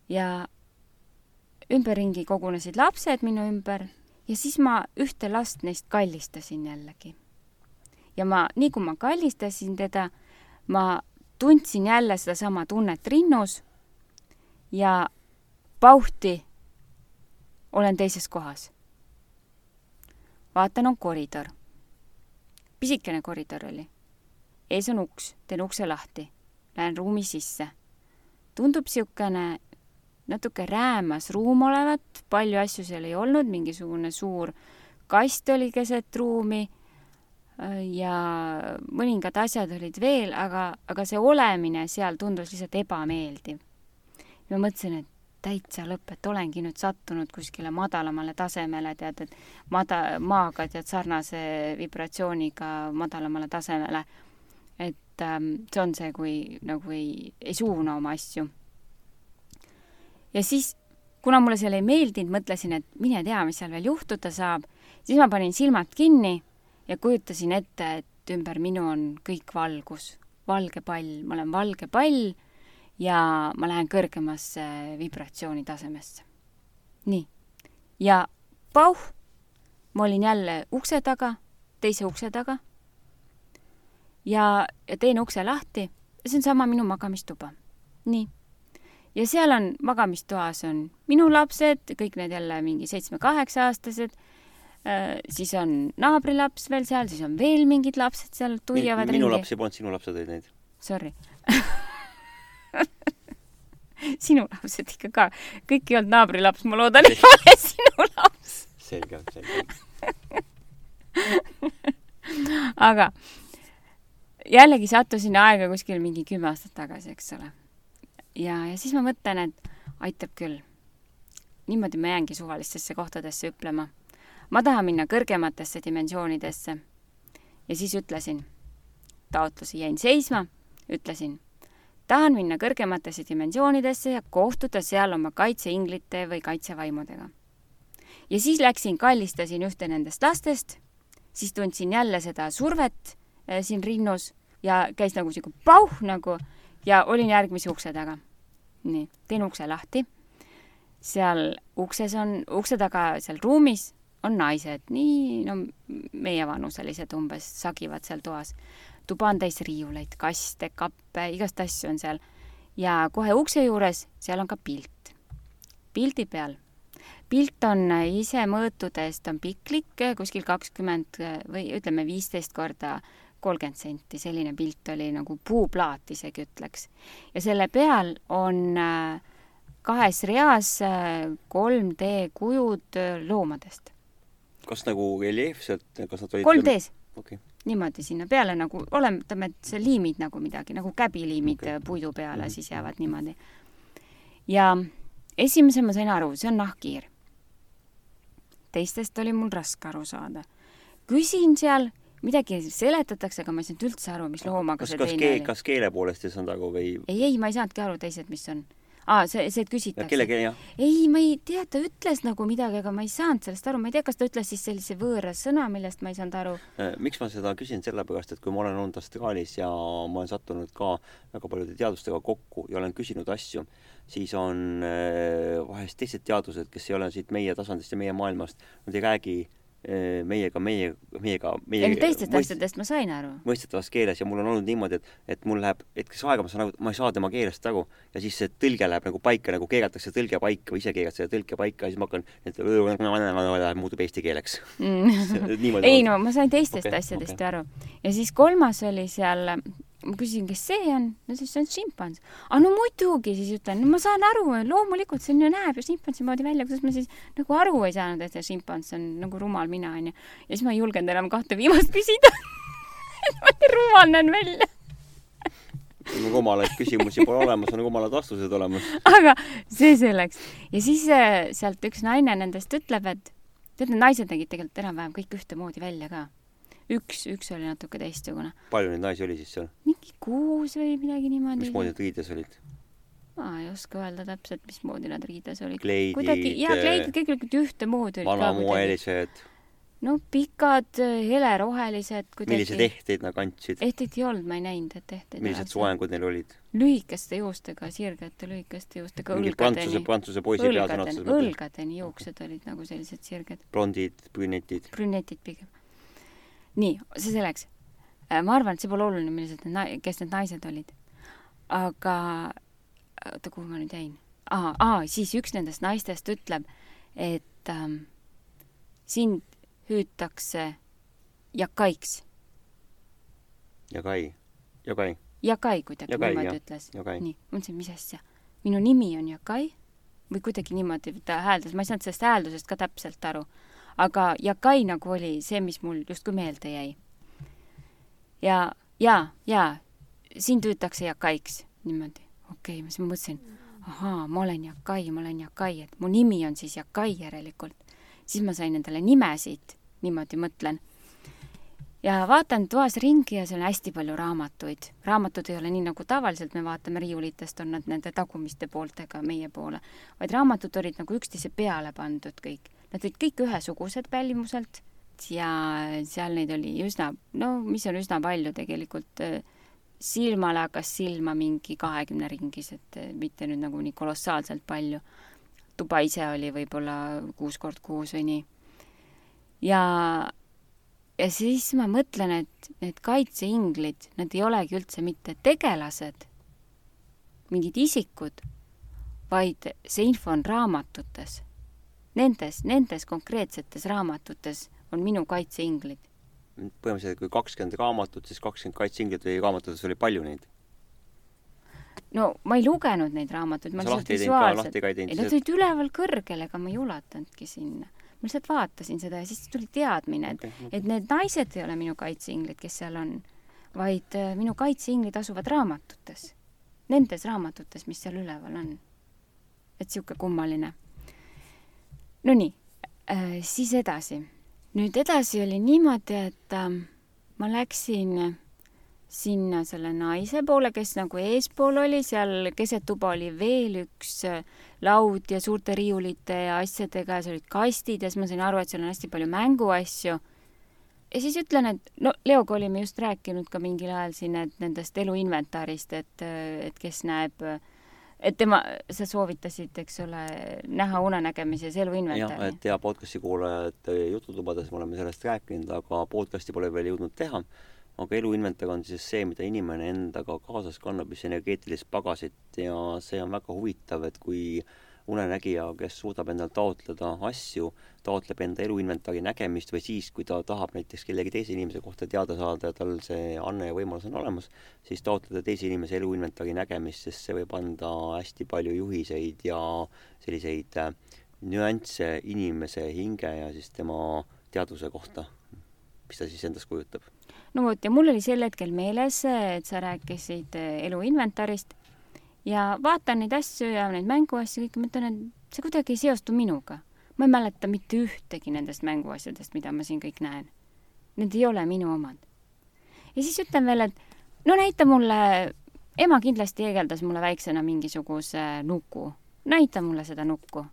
ja ümberringi kogunesid lapsed minu ümber ja siis ma ühte last neist kallistasin jällegi. ja ma, nii kui ma kallistasin teda, ma tundsin jälle sedasama tunnet rinnus ja pauhti olen teises kohas. vaatan, on koridor. pisikene koridor oli ees on uks, teen ukse lahti. Lähen ruumi sisse. tundub niisugune natuke räämas ruum olevat, palju asju seal ei olnud, mingisugune suur kast oli keset ruumi äh, ja mõningad asjad olid veel, aga, aga see olemine seal tundus lihtsalt ebameeldiv. ma mõtlesin, et täitsa lõpp, et olengi nüüd sattunud kuskile madalamale tasemele, tead, et mada-, maaga tead sarnase vibratsiooniga madalamale tasemele. Et ähm, see on see, kui nagu ei, ei suuna oma asju. ja siis, kuna mulle seal ei meeldinud, mõtlesin, et mine tea, mis seal veel juhtuda saab, siis ma panin silmad kinni ja kujutasin ette, et ümber minu on kõik valgus, valge pall, ma olen valge pall ja ma lähen kõrgemasse vibratsioonitasemesse. nii. ja pauh, ma olin jälle ukse taga, teise ukse taga. Ja, ja teen ukse lahti see on sama minu magamistuba. nii. ja seal on, magamistoas on minu lapsed, kõik need jälle mingi seitsme-kaheksa-aastased äh,, siis on naabrilaps veel seal, siis on veel mingid lapsed seal tuiavad minu ringi. lapsi polnud, sinu lapsed olid neid. Sorry *laughs* sinu lapsed ikka ka. kõik ei olnud naabrilaps, ma loodan, ei *laughs* ole sinu laps. selge, selge *laughs* aga jällegi sattusin aega kuskil mingi kümme aastat tagasi, eks ole. ja, ja siis ma mõtlen, et aitab küll. niimoodi ma jäängi suvalistesse kohtadesse hüplema. ma tahan minna kõrgematesse dimensioonidesse. ja siis ütlesin, taotlusi jäin seisma, ütlesin tahan minna kõrgematesse dimensioonidesse ja kohtuda seal oma kaitseinglite või kaitsevaimudega. ja siis läksin, kallistasin ühte nendest lastest, siis tundsin jälle seda survet siin rinnus ja käis nagu sihuke pauh nagu ja olin järgmise ukse taga. nii, teen ukse lahti. seal ukses on, ukse taga seal ruumis on naised, nii no meievanuselised umbes, sagivad seal toas tuba on täis riiuleid, kaste, kappe, igast asju on seal. ja kohe ukse juures, seal on ka pilt. pildi peal. pilt on ise mõõtudest, on piklik, kuskil kakskümmend või ütleme, viisteist korda kolmkümmend senti, selline pilt oli nagu puuplaat isegi ütleks. ja selle peal on äh, kahes reas 3D äh, kujud äh, loomadest. kas nagu reljeefselt, kas nad olid 3D-s okay niimoodi sinna peale nagu, oletame, et sa liimid nagu midagi, nagu käbiliimid okay. puidu peale mm, -hmm. siis jäävad niimoodi. ja esimese ma sain aru, see on nahkhiir. teistest oli mul raske aru saada. küsin seal, midagi seletatakse, aga ma ei saanud üldse aru, mis loomaga kas, see kas teine kee, oli. kas keele poolest ei saanud aru või? ei, ei, ma ei saanudki aru teised, mis on aa, see, see, et küsitakse. kelle keel, jah? ei, ma ei tea, ta ütles nagu midagi, aga ma ei saanud sellest aru, ma ei tea, kas ta ütles siis sellise võõra sõna, millest ma ei saanud aru. Äh, miks ma seda küsin, sellepärast et kui ma olen olnud Austraalias ja ma olen sattunud ka väga paljude teadlastega kokku ja olen küsinud asju, siis on äh, vahest teised teadused, kes ei ole siit meie tasandist ja meie maailmast, nad ei räägi meiega, meie, meiega, meie ei teistest mõist, asjadest ma sain aru. mõistetavas keeles ja mul on olnud niimoodi, et, et mul läheb hetkeks aega, ma saan aru, et ma ei saa tema keelest aru ja siis see tõlge läheb nagu paika, nagu keeratakse tõlge paika või ise keerad selle tõlke paika ja siis ma hakkan, et muutub eesti keeleks mm. *laughs* ei no ma sain teistest okay, asjadest okay. aru. ja siis kolmas oli seal ma küsisin, kes see on, no siis see on šimpans. aa no muidugi, siis ütlen, no ma saan aru, loomulikult see on ju, näeb ju šimpansi moodi välja, kuidas ma siis nagu aru ei saanud, et see šimpans on nagu rumal mina onju. ja siis ma ei julgenud enam kahte viimast küsida *laughs* rumal näen välja rumalaid küsimusi pole olemas, on rumalad vastused olemas. aga see selleks. ja siis äh, sealt üks naine nendest ütleb, et tead, need naised nägid tegelikult enam-vähem kõik ühtemoodi välja ka üks, üks oli natuke teistsugune. palju neid naisi oli siis seal? mingi kuus või midagi niimoodi. mismoodi nad riides olid? ma ei oska öelda täpselt, mismoodi nad riides olid. kleidid. kuidagi, jaa, kleidid, kõik olid ühtemoodi. vanamoelised. no pikad, helerohelised. milliseid ehteid nad kandsid? ehteid ei olnud, ma ei näinud, et ehteid millised soengud neil olid? lühikeste juustega, sirgete lühikeste juustega, õlgadeni. prantsuse, prantsuse poisi pea sõna otseses mõttes. õlgadeni juuksed olid nagu sellised sirged. blondid, brünetid? brünetid pigem nii, see selleks. Äh, ma arvan, et see pole oluline, millised need na-, kes need naised olid. aga oota, kuhu ma nüüd jäin? aa, aa, siis üks nendest naistest ütleb, et ähm, sind hüütakse jakaiks. Jakai, Jakai. Jakai kuidagi niimoodi ütles. nii, ma mõtlesin, mis asja. minu nimi on Jakai või kuidagi niimoodi ta hääldas, ma ei saanud sellest hääldusest ka täpselt aru. Aga Jakai nagu oli see, mis mul justkui meelde jäi. ja, ja, ja siin tüütakse Jakaiks niimoodi, okei okay,, siis ma mõtlesin, ahaa, ma olen Jakai, ma olen Jakai, et mu nimi on siis Jakai järelikult. siis ma sain endale nimesid, niimoodi mõtlen ja vaatan toas ringi ja seal on hästi palju raamatuid. raamatud ei ole nii, nagu tavaliselt me vaatame riiulitest, on nad nende tagumiste pooltega meie poole, vaid raamatud olid nagu üksteise peale pandud kõik. Nad olid kõik ühesugused pälvimuselt ja seal neid oli üsna, no mis on üsna palju tegelikult, silmale hakkas silma mingi kahekümne ringis, et mitte nüüd nagu nii kolossaalselt palju. tuba ise oli võib-olla kuus kord kuus või nii. ja ja siis ma mõtlen, et need kaitseinglid, nad ei olegi üldse mitte tegelased, mingid isikud, vaid see info on raamatutes. Nendes, nendes konkreetsetes raamatutes on minu kaitseinglid. põhimõtteliselt kui kakskümmend raamatut, siis kakskümmend kaitseinglit või raamatutes oli palju neid? no ma ei lugenud neid raamatuid, ma lihtsalt visuaalselt, ei nad olid üleval kõrgel, ega ma ei ulatanudki sinna ma lihtsalt vaatasin seda ja siis tuli teadmine, et okay,, okay. et need naised ei ole minu kaitseinglid, kes seal on, vaid äh, minu kaitseinglid asuvad raamatutes. Nendes raamatutes, mis seal üleval on. et sihuke kummaline. Nonii äh,, siis edasi. nüüd edasi oli niimoodi, et äh, ma läksin äh, sinna selle naise poole, kes nagu eespool oli, seal keset tuba oli veel üks äh, laud ja suurte riiulite ja asjadega ja seal olid kastid ja siis ma sain aru, et seal on hästi palju mänguasju. ja siis ütlen, et no Leoga olime just rääkinud ka mingil ajal siin, et nendest eluinventarist, et, äh, et kes näeb et tema, sa soovitasid, eks ole, näha unenägemises eluinventari. jah, et ja podcast'i kuulajad jututubades me oleme sellest rääkinud, aga podcast'i pole veel jõudnud teha aga eluinventar on siis see, mida inimene endaga kaasas kannab, mis energeetilist pagasit ja see on väga huvitav, et kui unenägija, kes suudab endal taotleda asju, taotleb enda eluinventari nägemist või siis, kui ta tahab näiteks kellegi teise inimese kohta teada saada ja tal see anne ja võimalus on olemas, siis taotleda teise inimese eluinventari nägemist, sest see võib anda hästi palju juhiseid ja selliseid äh, nüansse inimese hinge ja siis tema teadvuse kohta, mis ta siis endast kujutab? No vot, ja mul oli sel hetkel meeles, et sa rääkisid eh, eluinventarist ja vaatan neid asju ja neid mänguasju, kõike, mõtlen, et see kuidagi ei seostu minuga. ma ei mäleta mitte ühtegi nendest mänguasjadest, mida ma siin kõik näen. Need ei ole minu omad. ja siis ütlen veel, et no näita mulle, ema kindlasti heegeldas mulle väiksena mingisuguse nuku. näita mulle seda nukku.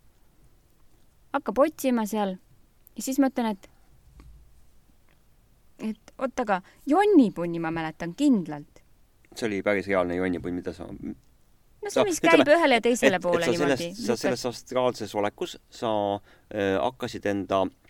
hakkab otsima seal ja siis ma ütlen, et et oot, aga jonnipunni ma mäletan kindlalt. see oli päris reaalne jonnipunn, mida sa no see, mis käib ütleme, *laughs* ühele ja teisele et, poole et niimoodi. sa selles astraalses olekus, sa äh, hakkasid enda äh,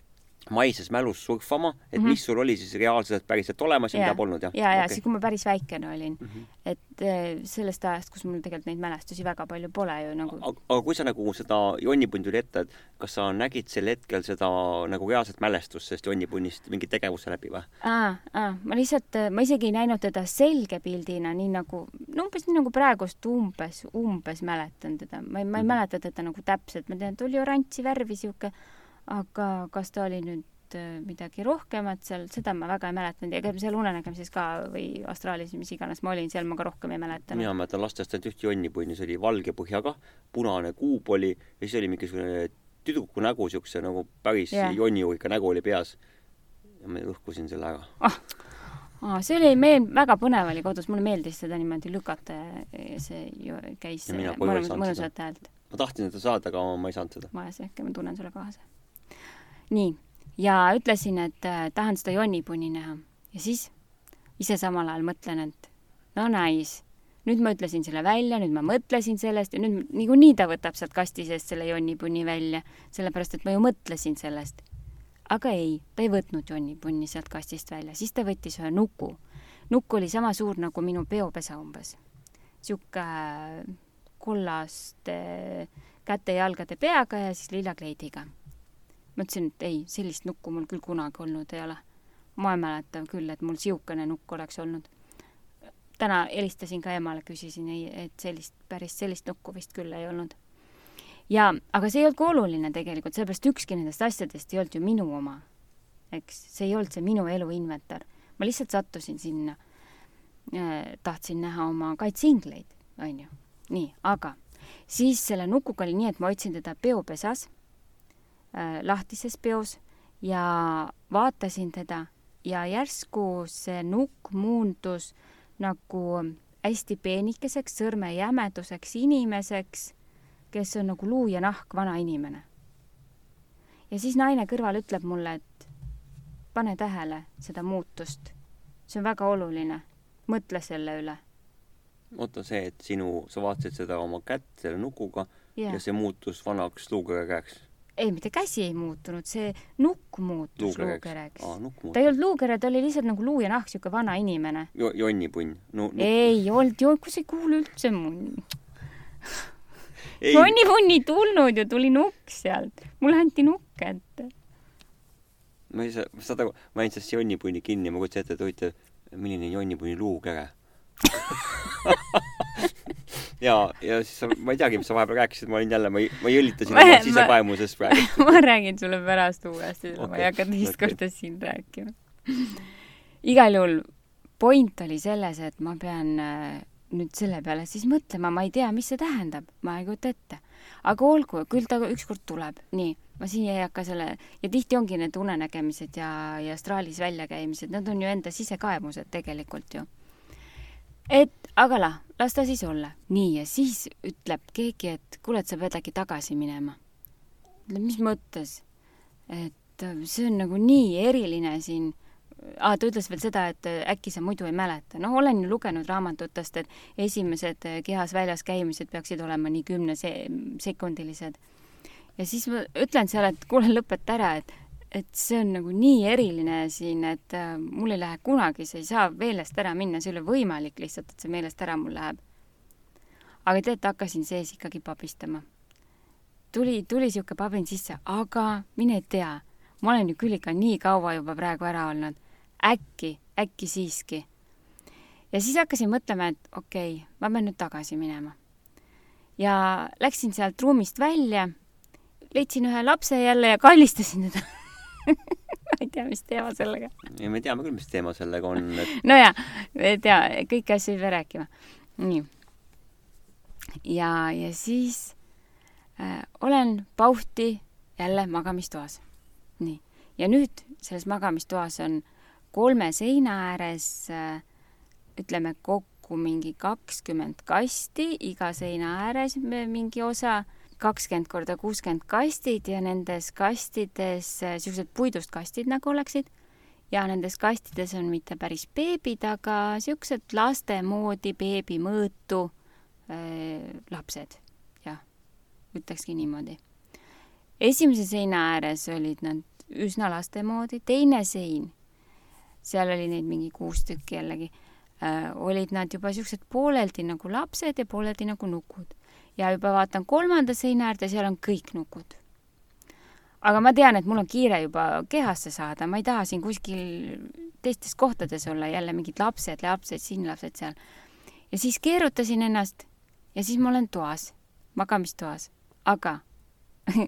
maises mälus surfama, et mm -hmm. mis sul oli siis reaalselt päriselt olemas ja, ja mida polnud, jah? ja, ja okay. siis, kui ma päris väikene olin mm. -hmm. et äh, sellest ajast, kus mul tegelikult neid mälestusi väga palju pole ju nagu. aga kui sa nagu seda jonnipunn tuli ette, et kas sa nägid sel hetkel seda nagu reaalset mälestust sellest jonnipunnist mingi tegevuse läbi või? aa, aa, ma lihtsalt, ma isegi ei näinud teda selge pildina, nii nagu, no umbes nii nagu praegust umbes, umbes mäletan teda. ma ei, ma ei mm -hmm. mäleta teda nagu täpselt, ma tean, et oli oranži värvi sihuke aga kas ta oli nüüd äh, midagi rohkemat seal, seda ma väga ei mäletanud ja ega seal unenägemises ka või astraalis, mis iganes ma olin, seal ma ka rohkem ei mäletanud. mina mäletan lastest ainult ühte jonnipunni, see oli valge põhjaga, punane kuup oli ja siis oli mingisugune tüdruku nägu, siukse nagu päris yeah. jonnijuhika nägu oli peas. ja ma lõhkusin selle ära ah.. Ah, see oli meil väga põnev oli kodus, mulle meeldis seda niimoodi lükata ja see ju käis mõnusat häält. ma tahtsin seda saada, aga ma ei saanud seda. vaese, äkki ma tunnen sulle kaasa nii, ja ütlesin, et äh, tahan seda jonnipunni näha ja siis ise samal ajal mõtlen, et no nice, nüüd ma ütlesin selle välja, nüüd ma mõtlesin sellest ja nüüd niikuinii ta võtab sealt kasti seest selle jonnipunni välja, sellepärast et ma ju mõtlesin sellest. aga ei, ta ei võtnud jonnipunni sealt kastist välja, siis ta võttis ühe nuku. nukk oli sama suur nagu minu peopesa umbes. sihuke äh, kollaste käte-jalgade peaga ja siis lilla kleidiga mõtlesin, et ei, sellist nukku mul küll kunagi olnud ei ole. ma ei mäleta küll, et mul niisugune nukk oleks olnud. täna helistasin ka emale, küsisin, ei, et sellist, päris sellist nukku vist küll ei olnud. ja, aga see ei olnud ka oluline tegelikult, sellepärast ükski nendest asjadest ei olnud ju minu oma. eks, see ei olnud see minu elu inventar. ma lihtsalt sattusin sinna äh,. tahtsin näha oma kaitseingleid, onju. nii, aga siis selle nukuga oli nii, et ma hoidsin teda peopesas lahtises peos ja vaatasin teda ja järsku see nukk muundus nagu hästi peenikeseks sõrmejämeduseks inimeseks, kes on nagu luu ja nahk vana inimene. ja siis naine kõrval ütleb mulle, et pane tähele seda muutust. see on väga oluline. mõtle selle üle. oota, see, et sinu, sa vaatasid seda oma kätt selle nukuga yeah. ja see muutus vanaks luuga käeks ei, mitte käsi ei muutunud, see nukk muutus luukereks. ta ei olnud luukere, ta oli lihtsalt nagu luu ja nahk, siuke vana inimene jo. jonnipunn no,. ei olnud, kus ei kuule üldse munn. jonnipunn ei tulnud ju, tuli nukk sealt. mulle anti nukk ette. ma ei saa, saad aru, ma sellest jonnipunni kinni, ma kujutasin ette, et huvitav, milline jonnipunni luukere *laughs* ja, ja siis sa, ma ei teagi, mis sa vahepeal rääkisid, ma olin jälle, ma, ma jõllitasin oma sisevaemusest *laughs* praegu ma räägin sulle pärast uuesti okay., ma ei hakka teist okay. korda siin rääkima. igal juhul point oli selles, et ma pean äh, nüüd selle peale siis mõtlema, ma ei tea, mis see tähendab, ma ei kujuta ette. aga olgu, küll ta ükskord tuleb, nii, ma siia ei hakka selle, ja tihti ongi need unenägemised ja, ja astraalis väljakäimised, need on ju enda sisekaemused tegelikult ju et aga lah, las ta siis olla. nii, ja siis ütleb keegi, et kuule, et sa pead äkki tagasi minema. ütleb, mis mõttes? et äh, see on nagu nii eriline siin aa, ta ütles veel seda, et äh, äkki sa muidu ei mäleta. noh, olen ju lugenud raamatutest, et esimesed äh, kehas väljas käimised peaksid olema nii kümne se-, sekundilised. ja siis ma ütlen seal, et kuule, lõpeta ära, et et see on nagu nii eriline siin, et äh, mul ei lähe kunagi, see ei saa meelest ära minna, see ei ole võimalik lihtsalt, et see meelest ära mul läheb. aga teate, hakkasin sees ikkagi pabistama. tuli, tuli niisugune pabin sisse, aga mine tea, ma olen ju küll ikka nii kaua juba praegu ära olnud. äkki, äkki siiski. ja siis hakkasin mõtlema, et okei okay,, ma pean nüüd tagasi minema. ja läksin sealt ruumist välja, leidsin ühe lapse jälle ja kallistasin teda *laughs* *laughs* ma ei tea, mis teema sellega. ei, me teame küll, mis teema sellega on et.... *laughs* nojah, ei tea, kõiki asju ei pea rääkima. nii. ja, ja siis äh, olen pauhti jälle magamistoas. nii. ja nüüd selles magamistoas on kolme seina ääres äh, ütleme kokku mingi kakskümmend kasti, iga seina ääres mingi osa kakskümmend korda kuuskümmend kastid ja nendes kastides niisugused puidust kastid nagu oleksid. Ja nendes kastides on mitte päris beebid, aga niisugused laste moodi beebi mõõtu äh, lapsed, jah, ütlekski niimoodi. esimese seina ääres olid nad üsna laste moodi, teine sein, seal oli neid mingi kuus tükki jällegi äh,, olid nad juba niisugused pooleldi nagu lapsed ja pooleldi nagu nukud ja juba vaatan kolmanda seina äärde, seal on kõik nukud. aga ma tean, et mul on kiire juba kehasse saada, ma ei taha siin kuskil teistes kohtades olla, jälle mingid lapsed, lapsed siin, lapsed seal. ja siis keerutasin ennast ja siis ma olen toas, magamistoas, aga *laughs*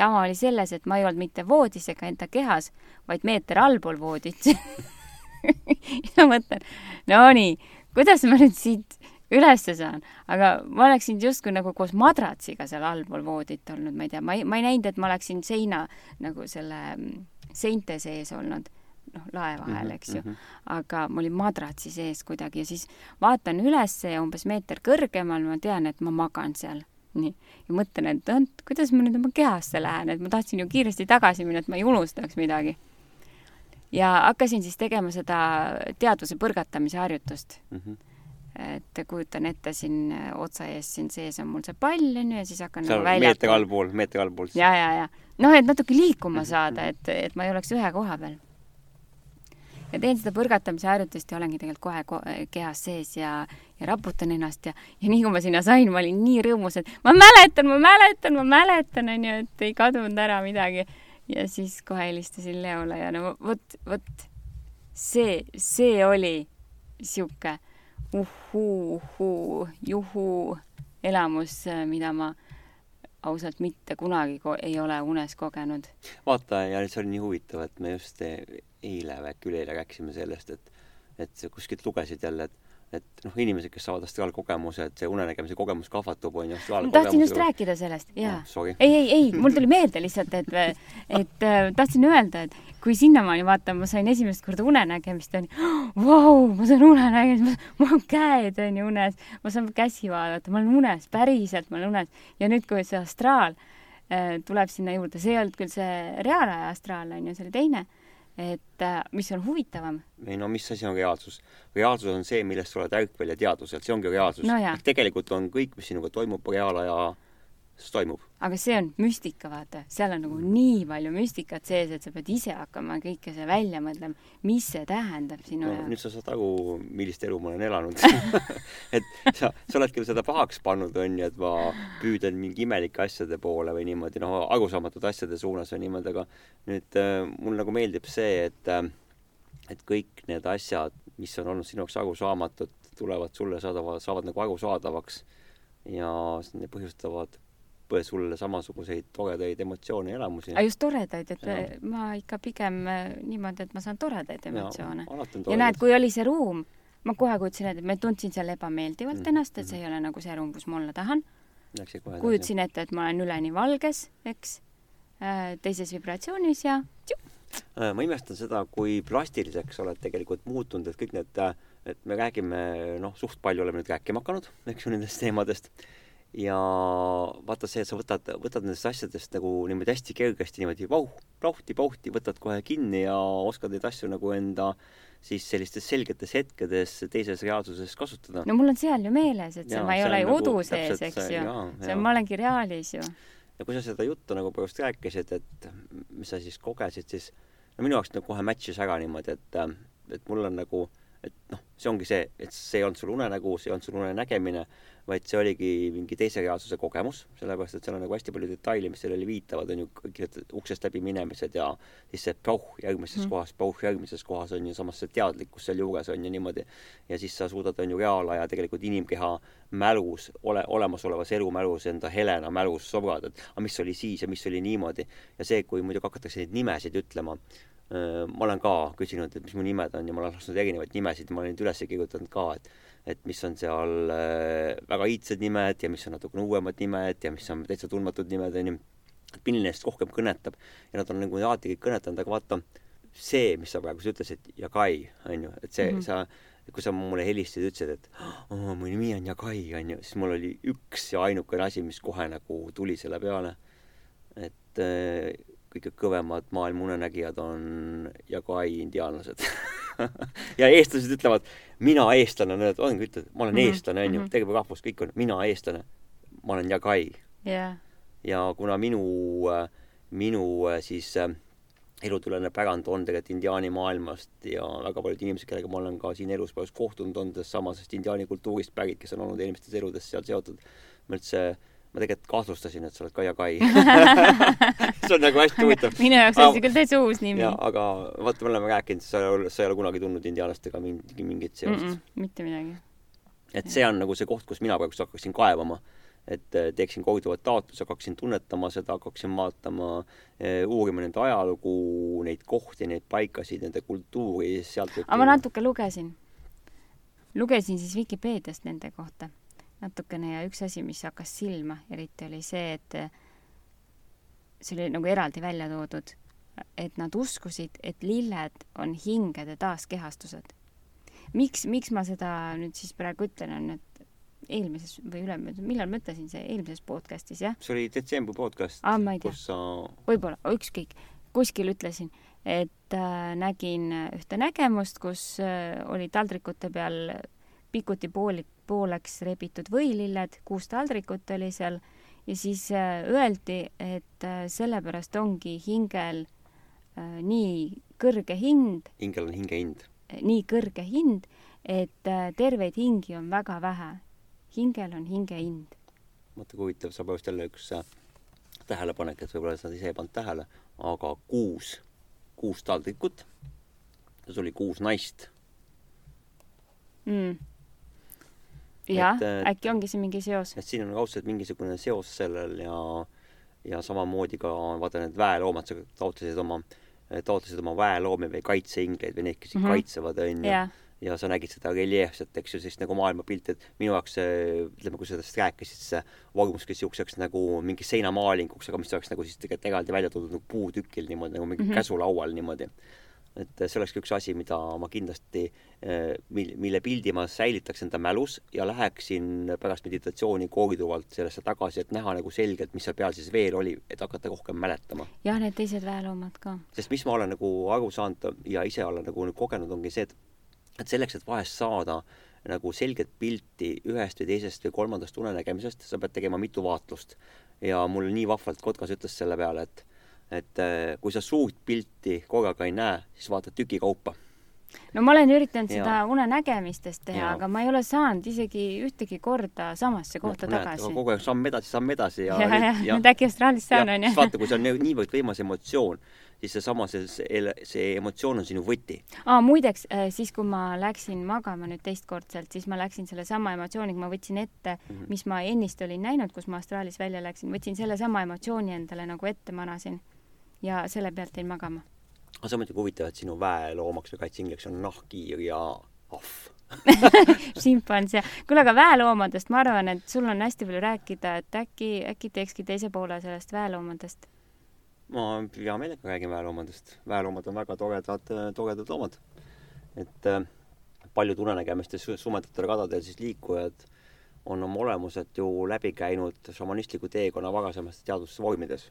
jama oli selles, et ma ei olnud mitte voodis ega enda kehas, vaid meeter allpool voodit *laughs* ja mõtlen, no nii, kuidas ma nüüd siit ülesse saan, aga ma oleksin justkui nagu koos madratsiga seal allpool voodit olnud, ma ei tea, ma ei, ma ei näinud, et ma oleksin seina nagu selle mm, seinte sees olnud, noh, lae vahel, eks ju mm. -hmm. aga ma olin madratsi sees kuidagi ja siis vaatan ülesse ja umbes meeter kõrgemal ma tean, et ma magan seal. nii, ja mõtlen, et noh, kuidas ma nüüd oma kehasse lähen, et ma tahtsin ju kiiresti tagasi minna, et ma ei unustaks midagi ja hakkasin siis tegema seda teadvuse põrgatamise harjutust mm. -hmm et kujutan ette siin äh, otsa ees siin sees on mul see pall onju ja siis hakkan nagu välja meetri allpool, meetri allpool siis. ja, ja, ja noh, et natuke liikuma *laughs* saada, et, et ma ei oleks ühe koha peal. ja teen seda põrgatamise harjutust ja olengi tegelikult kohe ko kehas sees ja, ja raputan ennast ja, ja nii kui ma sinna sain, ma olin nii rõõmus, et ma mäletan, ma mäletan, ma mäletan onju, et ei kadunud ära midagi. ja siis kohe helistasin Leole ja no vot, vot see, see oli sihuke uhuu, uhuu, juhuu elamus, mida ma ausalt mitte kunagi ko- ei ole unes kogenud. vaata, ja see oli nii huvitav, et me just eile või äkki üleeile rääkisime sellest, et et sa kuskilt lugesid jälle, et et noh, inimesed, kes saavad astraalkogemuse, et see unenägemise kogemus kahvatub, on ju. ma tahtsin just rääkida sellest, jaa no,. ei, ei, ei, mul tuli meelde lihtsalt, et, et äh, tahtsin öelda, et kui sinnamaani vaata, ma sain esimest korda unenägemist, onju, vau, ma saan unenägemist, mul on käed, onju, unes, ma saan käsi vaadata, ma olen unes, päriselt ma olen unes. ja nüüd, kui see astraal äh, tuleb sinna juurde, see ei olnud küll see reaalaja astraal, onju, see oli teine et äh, mis on huvitavam? ei no mis asi on reaalsus? reaalsus on see, millest sa oled ärkvel ja teadvuselt, see ongi reaalsus no. tegelikult on kõik, mis sinuga toimub reaalaja siis toimub. Aga see on müstika, vaata, seal on nagu nii palju müstikat sees, et sa pead ise hakkama kõike see välja mõtlema, mis see tähendab sinu no, jaoks. nüüd sa saad aru, millist elu ma olen elanud *laughs* et sa, sa oled küll seda pahaks pannud, onju, et ma püüdlen mingi imelike asjade poole või niimoodi, noh, arusaamatute asjade suunas või niimoodi, aga nüüd äh, mul nagu meeldib see, et äh, et kõik need asjad, mis on olnud sinu jaoks arusaamatud, tulevad sulle saadava, saavad nagu arusaadavaks ja põhjustavad sulle samasuguseid toredaid emotsioone ja elamusi. just toredaid, et ja. ma ikka pigem äh, niimoodi, et ma saan toredaid emotsioone. ja, näed, kui oli see ruum, ma kohe kujutasin ette, et ma tundsin seal ebameeldivalt mm. ennast, et see ei ole nagu see ruum, kus ma olla tahan. kujutasin ette, et ma olen üleni valges, eks, äh, teises vibratsioonis ja tšu. Äh, ma imestan seda, kui plastiliseks oled tegelikult muutunud, et kõik need, et me räägime, noh, suht palju oleme nüüd rääkima hakanud, eks ju, nendest teemadest ja vaata see, et sa võtad, võtad nendest asjadest nagu niimoodi hästi kergesti niimoodi vauh, plauhti-pauhti, võtad kohe kinni ja oskad neid asju nagu enda siis sellistes selgetes hetkedes teises reaalsuses kasutada. no mul on seal ju meeles, et see, ma ei ole ju nagu udu sees, eks ju. see on, ma olengi reaalis ju. ja kui sa seda juttu nagu praegust rääkisid, et mis sa siis kogesid, siis no minu jaoks nagu kohe match'is ära niimoodi, et, et mul on nagu, et noh, see ongi see, et see ei olnud sul unenägu, see ei olnud sul unenägemine, vaid see oligi mingi teise reaalsuse kogemus, sellepärast et seal on nagu hästi palju detaile, mis sellele viitavad, on ju, kõik need uksest läbi minemised ja siis see pauh järgmises mm. kohas, pauh järgmises kohas on ju samas see teadlikkus sealjuures on ju niimoodi. ja siis sa suudad, on ju, reaalaja tegelikult inimkeha mälus, ole, olemasolevas elumälus, enda Helena mälus sobrada, et aga mis oli siis ja mis oli niimoodi. ja see, kui muidugi hakatakse neid nimesid ütlema, ma olen ka küsinud, et mis mu nimed on ja ma olen lasknud erinevaid nimesid, ma olen neid üles kirjutanud ka, et et mis on seal äh, väga iidsed nimed ja mis on natukene uuemad nimed ja mis on täitsa tundmatud nimed, onju. et milline neist rohkem kõnetab ja nad on nagu alati kõik kõnetanud, aga vaata, see, mis sa praegu ütlesid, Jagai, onju, et see mm, -hmm. sa kui sa mulle helistasid ütlesid, et oh, mu nimi on Jagai, onju, siis mul oli üks ja ainukene asi, mis kohe nagu tuli selle peale. et äh, kõige kõvemad maailma unenägijad on Jagai indiaanlased *laughs* ja eestlased ütlevad, mina eestlane, nad ongi, ütlevad, ma olen mm -hmm. eestlane, onju, mhm. terve rahvus, kõik on, mina eestlane. ma olen Jagai yeah.. ja kuna minu, minu siis äh, elutulene pärand on tegelikult indiaani maailmast ja väga paljud inimesed, kellega ma olen ka siin elus palju kohtunud, on samasest indiaani kultuurist pärit, kes on olnud eelmistes eludes seal seotud. ma üldse ma tegelikult kahtlustasin, et sa oled Kaia Kai *laughs* see on nagu hästi huvitav minu jaoks on see küll täitsa uus nimi. aga vaata, me oleme rääkinud, sa ei ole, sa ei ole kunagi tundnud indiaanlastega mingi, mingit seost mm. -mm, mitte midagi. et see on nagu see koht, kus mina praegu hakkaksin kaevama. et äh, teeksin kohutavat taotluse, hakkaksin tunnetama seda, hakkaksin vaatama, äh, uurima nende ajalugu, neid kohti, neid paikasid, nende kultuuri, sealt aga ma natuke lugesin. lugesin siis Vikipeediast nende kohta natukene ja üks asi, mis hakkas silma eriti, oli see, et see oli nagu eraldi välja toodud, et nad uskusid, et lilled on hingede taaskehastused. miks, miks ma seda nüüd siis praegu ütlen, on, et eelmises või ülemöödunud, millal ma ütlesin, see eelmises podcastis, jah? see oli detsembri podcast ah,, kus sa võib-olla, ükskõik, kuskil ütlesin, et äh, nägin ühte nägemust, kus äh, oli taldrikute peal pikuti pooli, pooleks rebitud võililled, kuus taldrikut oli seal ja siis äh, öeldi, et äh, sellepärast ongi hingel äh, nii kõrge hind. hingel on hingehind. nii kõrge hind, et terveid hingi on väga vähe. hingel on hingehind. vaata kui huvitav, saab just jälle üks tähelepanek, et võib-olla sa ise ei pannud tähele, aga kuus, kuus taldrikut, siis oli kuus naist mm jah, äkki ongi siin mingi seos? et siin on kaudselt mingisugune seos sellel ja ja samamoodi ka vaata need väeloomad, sa taotlesid oma, taotlesid oma väeloomi või kaitseingleid või neid, kes sind mm -hmm. kaitsevad, onju jaa, ja sa nägid seda reljeefset, eks ju, siis nagu maailmapilti, et minu jaoks ütleme, kui sa sellest rääkisid, see vormuski niisuguseks nagu mingi seinamaalinguks, aga mis oleks nagu siis tegelikult eraldi välja toodud nagu puutükil niimoodi, nagu mingi mm. -hmm. käsulaual niimoodi. Et see olekski üks asi, mida ma kindlasti, mil-, mille pildi ma säilitaks enda mälus ja läheksin pärast meditatsiooni korduvalt sellesse tagasi, et näha nagu selgelt, mis seal peal siis veel oli, et hakata rohkem mäletama jah, need teised väeloomad ka. sest mis ma olen nagu aru saanud ja ise olen nagu kogenud, ongi see, et et selleks, et vahest saada nagu selget pilti ühest või teisest või kolmandast unenägemisest, sa pead tegema mitu vaatlust. ja mul nii vahvalt Kotkas ütles selle peale, et et äh, kui sa suurt pilti korraga ei näe, siis vaatad tüki kaupa. no ma olen üritanud Jaa. seda unenägemistest teha, aga ma ei ole saanud isegi ühtegi korda samasse kohta tagasi. kogu aeg samm edasi, samm edasi ja jah, jah, nüüd äkki Austraaliast saan, onju siis. vaata, kui see on nii- niivõrd võimas emotsioon, siis seesama, see, see, see emotsioon on sinu võti. aa, muideks, siis kui ma läksin magama nüüd teistkordselt, siis ma läksin sellesama emotsiooniga, ma võtsin ette, Mhm. mis ma ennist olin näinud, kus ma Austraalis välja läksin, võtsin sellesama emotsiooni endale nagu ette manasin ja selle pealt jäin magama. aga see on muidugi huvitav, et sinu väeloomaks või kaitseingleks on nahkhiir ja ahv. *laughs* šimpansee, kuule aga väeloomadest ma arvan, et sul on hästi palju rääkida, et äkki, äkki teekski teise poole sellest väeloomadest. ma hea meelega räägin väeloomadest. väeloomad on väga toredad, toredad loomad. et äh, paljud unenägemistes sumedatel kadadel siis liikujad on oma olemuselt ju läbi käinud šamanistliku teekonna varasemates teadusvormides.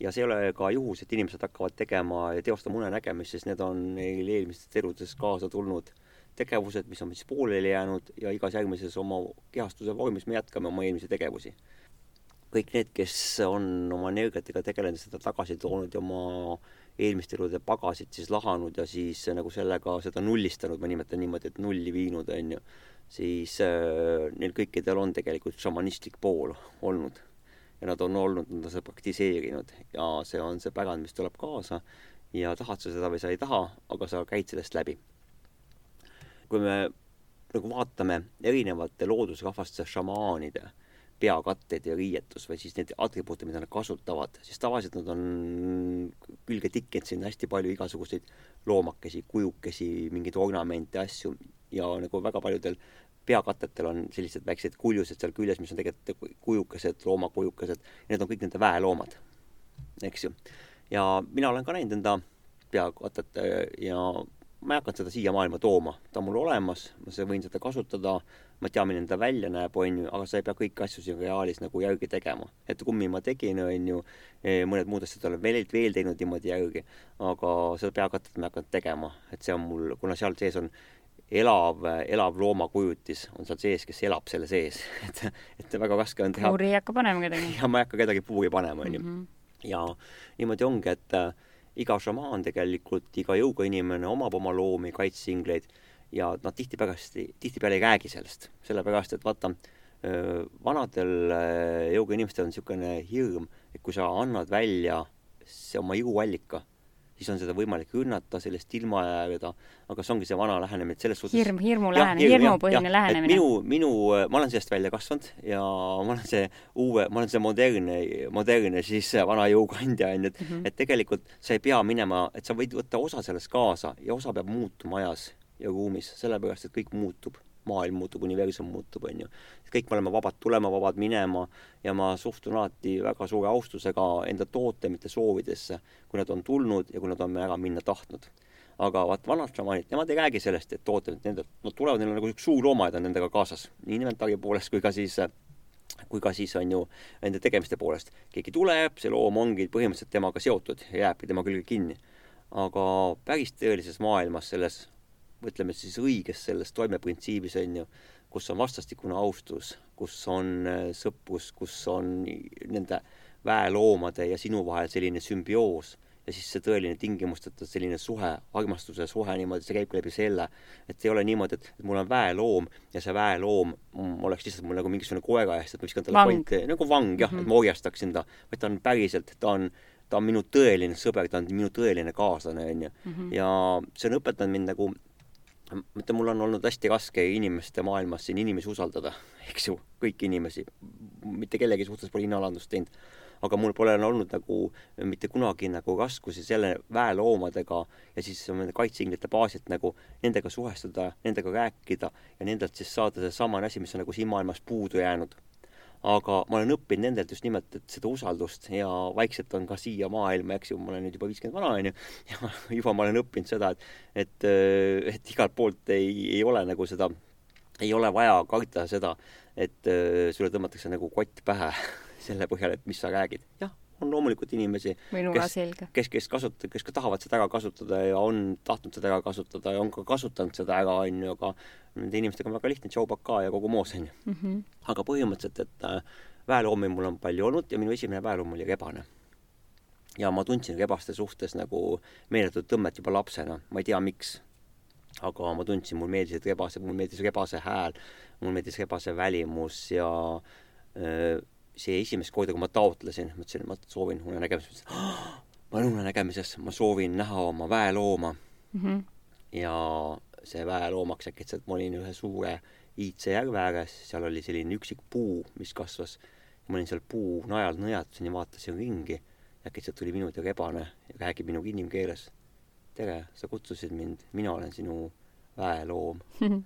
Ja see ei ole ka juhus, et inimesed hakkavad tegema ja teostama unenägemist, sest need on neil eelmistes eludes kaasa tulnud tegevused, mis on siis pooleli jäänud ja igas järgmises oma kehastuse vormis me jätkame oma eelmisi tegevusi kõik need, kes on oma energiatega tegelenud, seda tagasi toonud ja oma eelmiste elude pagasid siis lahanud ja siis nagu sellega seda nullistanud, ma nimetan niimoodi, et nulli viinud, on ju, siis äh, neil kõikidel on tegelikult šamanistlik pool olnud. Ja nad on olnud, nad on seda praktiseerinud ja see on see pärand, mis tuleb kaasa ja tahad sa seda või sa ei taha, aga sa käid sellest läbi. kui me nagu vaatame erinevate loodusrahvaste šamaanide peakatteid ja riietus või siis neid atribuute, mida nad kasutavad, siis tavaliselt nad on külge tikkinud sinna hästi palju igasuguseid loomakesi, kujukesi, mingeid ornamente, asju ja nagu väga paljudel peakattetel on sellised väiksed kuljused seal küljes, mis on tegelikult kujukesed, loomakujukesed, need on kõik nende väeloomad, eks ju. ja mina olen ka näinud enda peakatet äh, ja ma ei hakanud seda siia maailma tooma, ta on mul olemas, ma võin seda kasutada, ma tean, milline ta välja näeb, on ju, aga sa ei pea kõiki asju siin reaalis nagu järgi tegema. et kummi ma tegin, on ju, mõned muud asjad olen veel, veel teinud niimoodi järgi, aga seda peakatet ma ei hakanud tegema, et see on mul, kuna seal sees on elav, elav loomakujutis on seal sees, kes elab selle sees, *laughs* et, et väga raske on teha puuri ei hakka panema kedagi. *laughs* ja ma ei hakka kedagi puuri panema, on ju. Mhm. ja niimoodi ongi, et äh, iga šamaan tegelikult, iga jõugainimene omab oma loomi, kaitseingleid ja nad tihtipeale, tihtipeale ei räägi sellest, sellepärast et vaata, vanadel äh, jõugainimestel on niisugune hirm, et kui sa annad välja see oma jõuallika, siis on seda võimalik rünnata, sellest ilma jääda, aga see ongi see vana lähenemine, et selles suhtes hirm, hirmu lähenemine, hirmupõhine lähenemine. minu, minu, ma olen sellest välja kasvanud ja ma olen see uue, ma olen see modernne, modernne siis vana jõukandja onju, et mm. -hmm. et tegelikult sa ei pea minema, et sa võid võtta osa sellest kaasa ja osa peab muutuma ajas ja ruumis, sellepärast et kõik muutub, maailm muutub, universum muutub, onju. kõik me oleme vabad tulema, vabad minema ja ma suhtun alati väga suure austusega enda tootemite soovidesse, kui nad on tulnud ja kui nad on ära minna tahtnud aga vaat vanad šamaanid, nemad ei räägi sellest, et tooted, nende, nad tulevad, neil on nagu üks suur loomaaed on nendega kaasas, nii inventari poolest kui ka siis kui ka siis on ju nende tegemiste poolest. keegi tuleb, see loom ongi põhimõtteliselt temaga seotud ja jääbki tema külge kinni. aga päris tõelises maailmas, selles ütleme siis õiges selles toimeprintsiibis on ju, kus on vastastikune austus, kus on äh, sõprus, kus on nende väeloomade ja sinu vahel selline sümbioos ja siis see tõeline tingimusteta selline suhe, armastuse suhe niimoodi, see käibki läbi selle, et ei ole niimoodi, et et mul on väeloom ja see väeloom oleks lihtsalt mul nagu mingisugune koera eest, et ma viskan talle pointi, nagu vang jah mm, -hmm. et ma orjastaksin ta, vaid ta on päriselt, ta on, ta on minu tõeline sõber, ta on minu tõeline kaaslane, onju. ja see on õpetanud mind nagu ma ütlen, mul on olnud hästi raske inimeste maailmas siin inimesi usaldada, *laughs* eks ju, kõiki inimesi, mitte kellegi suhtes pole hinnaalandust teinud, aga mul pole olnud nagu mitte kunagi nagu raskusi selle väeloomadega ja siis nende kaitseinglite baasilt nagu nendega suhestuda, nendega rääkida ja nendelt siis saada seesama asi, mis on nagu siin maailmas puudu jäänud aga ma olen õppinud nendelt just nimelt, et seda usaldust ja vaikselt on ka siia maailma, eks ju, ma olen nüüd juba viiskümmend vana, onju, *laughs* ja juba ma olen õppinud seda, et, et, et igalt poolt ei, ei ole nagu seda, ei ole vaja karta seda, et sulle tõmmatakse nagu kott pähe *laughs* selle põhjal, et mis sa räägid. jah on loomulikult inimesi, kes, kes, kes kasutavad, kes ka tahavad seda ära kasutada ja on tahtnud seda ära kasutada ja on ka kasutanud seda ära, on ju, aga nende inimestega on väga lihtne, Joe Baka ja kogu moos, on ju. Mhm. aga põhimõtteliselt, et äh, väeloomi mul on palju olnud ja minu esimene väeloom oli rebane. ja ma tundsin rebaste suhtes nagu meeletut tõmmet juba lapsena, ma ei tea, miks. aga ma tundsin, mulle meeldisid rebased, mulle meeldis rebase hääl, mulle meeldis rebase välimus ja öö, äh, see esimest korda, kui ma taotlesin, mõtlesin, ma soovin oh,, *gasps* ma olen unenägemises, ma soovin näha oma väelooma mm. -hmm. ja see väeloomaks äkitselt, ma olin ühe suure iidse järve ääres, seal oli selline üksik puu, mis kasvas. ma olin seal puu najal nõjatasin ja vaatasin ringi. äkitselt tuli minu juurde rebane ja räägib minuga inimkeeles. tere, sa kutsusid mind, mina olen sinu väeloom mm. *laughs* -hmm.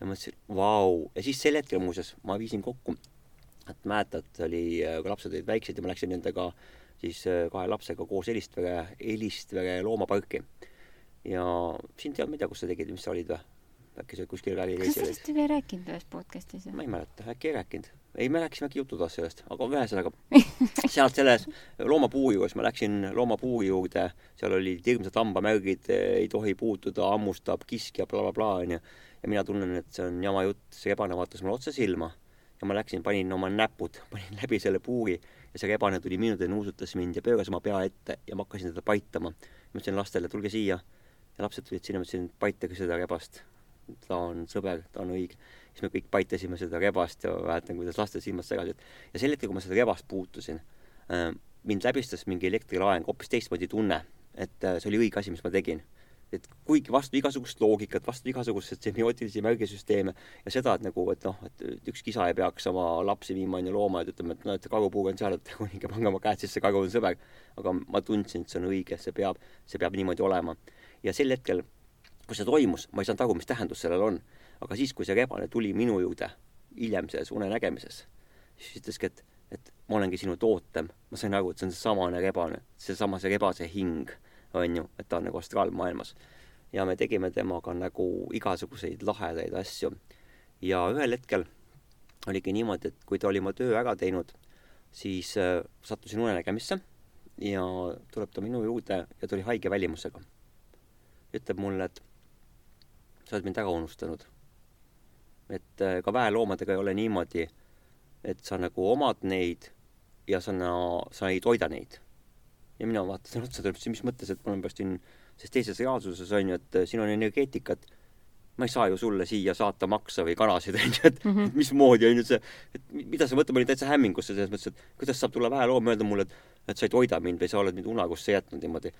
ja mõtlesin, vau, ja siis sel hetkel muuseas ma viisin kokku et mäletad, oli, äh, kui lapsed olid väiksed ja ma läksin nendega siis äh, kahe lapsega koos Elistvere, Elistvere loomaparki. ja sind ei olnud, ma ei tea, kus sa tegid, mis sa olid või? äkki sa kuskil välireisil olid? kas sa vist ei rääkinud ühes podcast'is? ma ei mäleta, äkki ei rääkinud. ei, me rääkisime äkki jututoas sellest, aga ühesõnaga *laughs* sealt selles loomapuu juures, ma läksin loomapuu juurde, seal olid hirmsad hambamärgid, ei tohi puutuda, hammustab, kiskja bla,, blablabla, onju. ja mina tunnen, et see on jama jutt, see rebane vaatas mulle otse silma ja ma läksin, panin oma näpud, *laughs* panin läbi selle puuri ja see rebane tuli minu juurde, nuusutas mind ja pööras oma pea ette ja ma hakkasin teda paitama. ma ütlesin lastele, tulge siia. ja lapsed tulid sinna, ma ütlesin, paitage seda rebast. ta on sõber, ta on õige. siis me kõik paitasime seda rebast ja mäletan, kuidas laste silmad segasid. ja sel hetkel, kui ma seda rebast puutusin, äh, mind läbistas mingi elektrilaeng, hoopis teistmoodi tunne, et äh, see oli õige asi, mis ma tegin et kuigi vastu igasugust loogikat, vastu igasuguseid semiootilisi märgisüsteeme ja seda, et nagu, et noh, et üks kisa ei peaks oma lapsi viima on ju looma, et ütleme, et noh, et karupuur on seal, et *laughs* kuninga pange oma käed sisse, karu on sõber. aga ma tundsin, et see on õige, see peab, see peab niimoodi olema. ja sel hetkel, kui see toimus, ma ei saanud aru, mis tähendus sellel on. aga siis, kui see rebane tuli minu juurde hiljem selles unenägemises, siis ütleski, et, et ma olengi sinu tootem. ma sain aru, et see on seesamane rebane, seesama see rebase hing on ju, et ta on nagu astraalmaailmas. ja me tegime temaga nagu igasuguseid lahedaid asju. ja ühel hetkel oligi niimoodi, et kui ta oli oma töö ära teinud, siis äh, sattusin unenägemisse ja tuleb ta minu juurde ja ta oli haige välimusega. ütleb mulle, et sa oled mind ära unustanud. et äh, ka väeloomadega ei ole niimoodi, et sa nagu omad neid ja sa, sa ei toida neid ja mina vaatasin otsa talle, ütlesin, mis mõttes, et ma olen pärast siin selles teises reaalsuses on ju, et siin on energeetikat, ma ei saa ju sulle siia saata maksa või kanasid, *laughs* on ju, et mm -hmm. mismoodi on ju see, et mida sa mõtled, ma olin täitsa hämmingusse selles mõttes, et kuidas saab tulla väeloom öelda mulle, et et sa ei toida mind või sa oled mind unarusse jätnud niimoodi.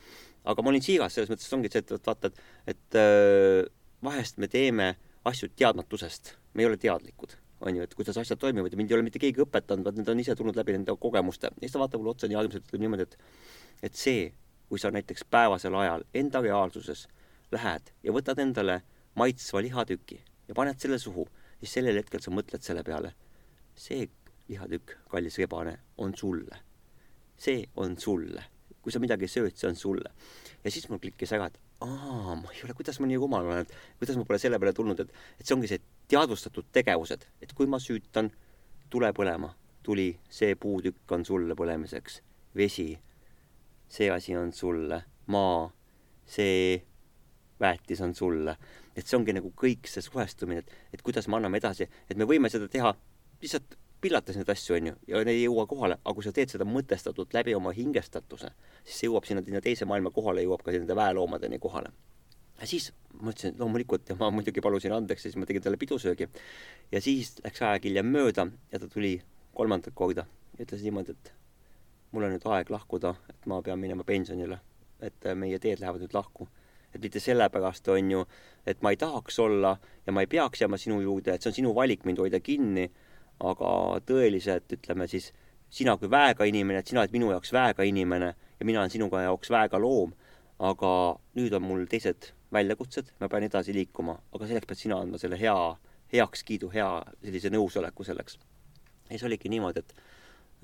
aga ma olin siiras selles mõttes, ongi see, et vaata, et, et äh, vahest me teeme asju teadmatusest, me ei ole teadlikud on ju, et kuidas asjad toimivad ja mind ei ole mitte keegi õpetanud, vaid need on ise tulnud läbi nende kogemuste. ja siis ta vaatab mulle otsa nii armsalt, ütleb niimoodi, et et see, kui sa näiteks päevasel ajal enda reaalsuses lähed ja võtad endale maitsva lihatüki ja paned selle suhu, siis sellel hetkel sa mõtled selle peale, see lihatükk, kallis rebane, on sulle. see on sulle. kui sa midagi sööd, see on sulle. ja siis mul klikkis ära, et aa, ma ei ole, kuidas ma nii rumal olen, et kuidas ma pole selle peale tulnud, et, et see ongi see teadvustatud tegevused, et kui ma süütan tule põlema, tuli, see puutükk on sulle põlemiseks, vesi see asi on sulle, maa, see väetis on sulle. et see ongi nagu kõik see suhestumine, et, et kuidas me anname edasi, et me võime seda teha lihtsalt pillates neid asju, on ju, ja need ei jõua kohale, aga kui sa teed seda mõtestatult läbi oma hingestatuse, siis see jõuab sinna, sinna teise maailma kohale, jõuab ka nende väeloomadeni kohale. ja siis ma ütlesin, et loomulikult, ja ma muidugi palusin andeks siis ma tegin talle pidusöögi. ja siis läks aeg hiljem mööda ja ta tuli kolmandat korda ja ütles niimoodi, et mul on nüüd aeg lahkuda, et ma pean minema pensionile. et äh, meie teed lähevad nüüd lahku. et mitte sellepärast, on ju, et ma ei tahaks olla ja ma ei peaks jääma sinu juurde, et see on sinu valik mind hoida kinni, aga tõeliselt, ütleme siis, sina kui väega inimene, et sina oled minu jaoks väega inimene ja mina olen sinuga jaoks väega loom, aga nüüd on mul teised väljakutsed, ma pean edasi liikuma, aga selleks pead sina andma selle hea heakskiidu, hea sellise nõusoleku selleks. ja siis oligi niimoodi, et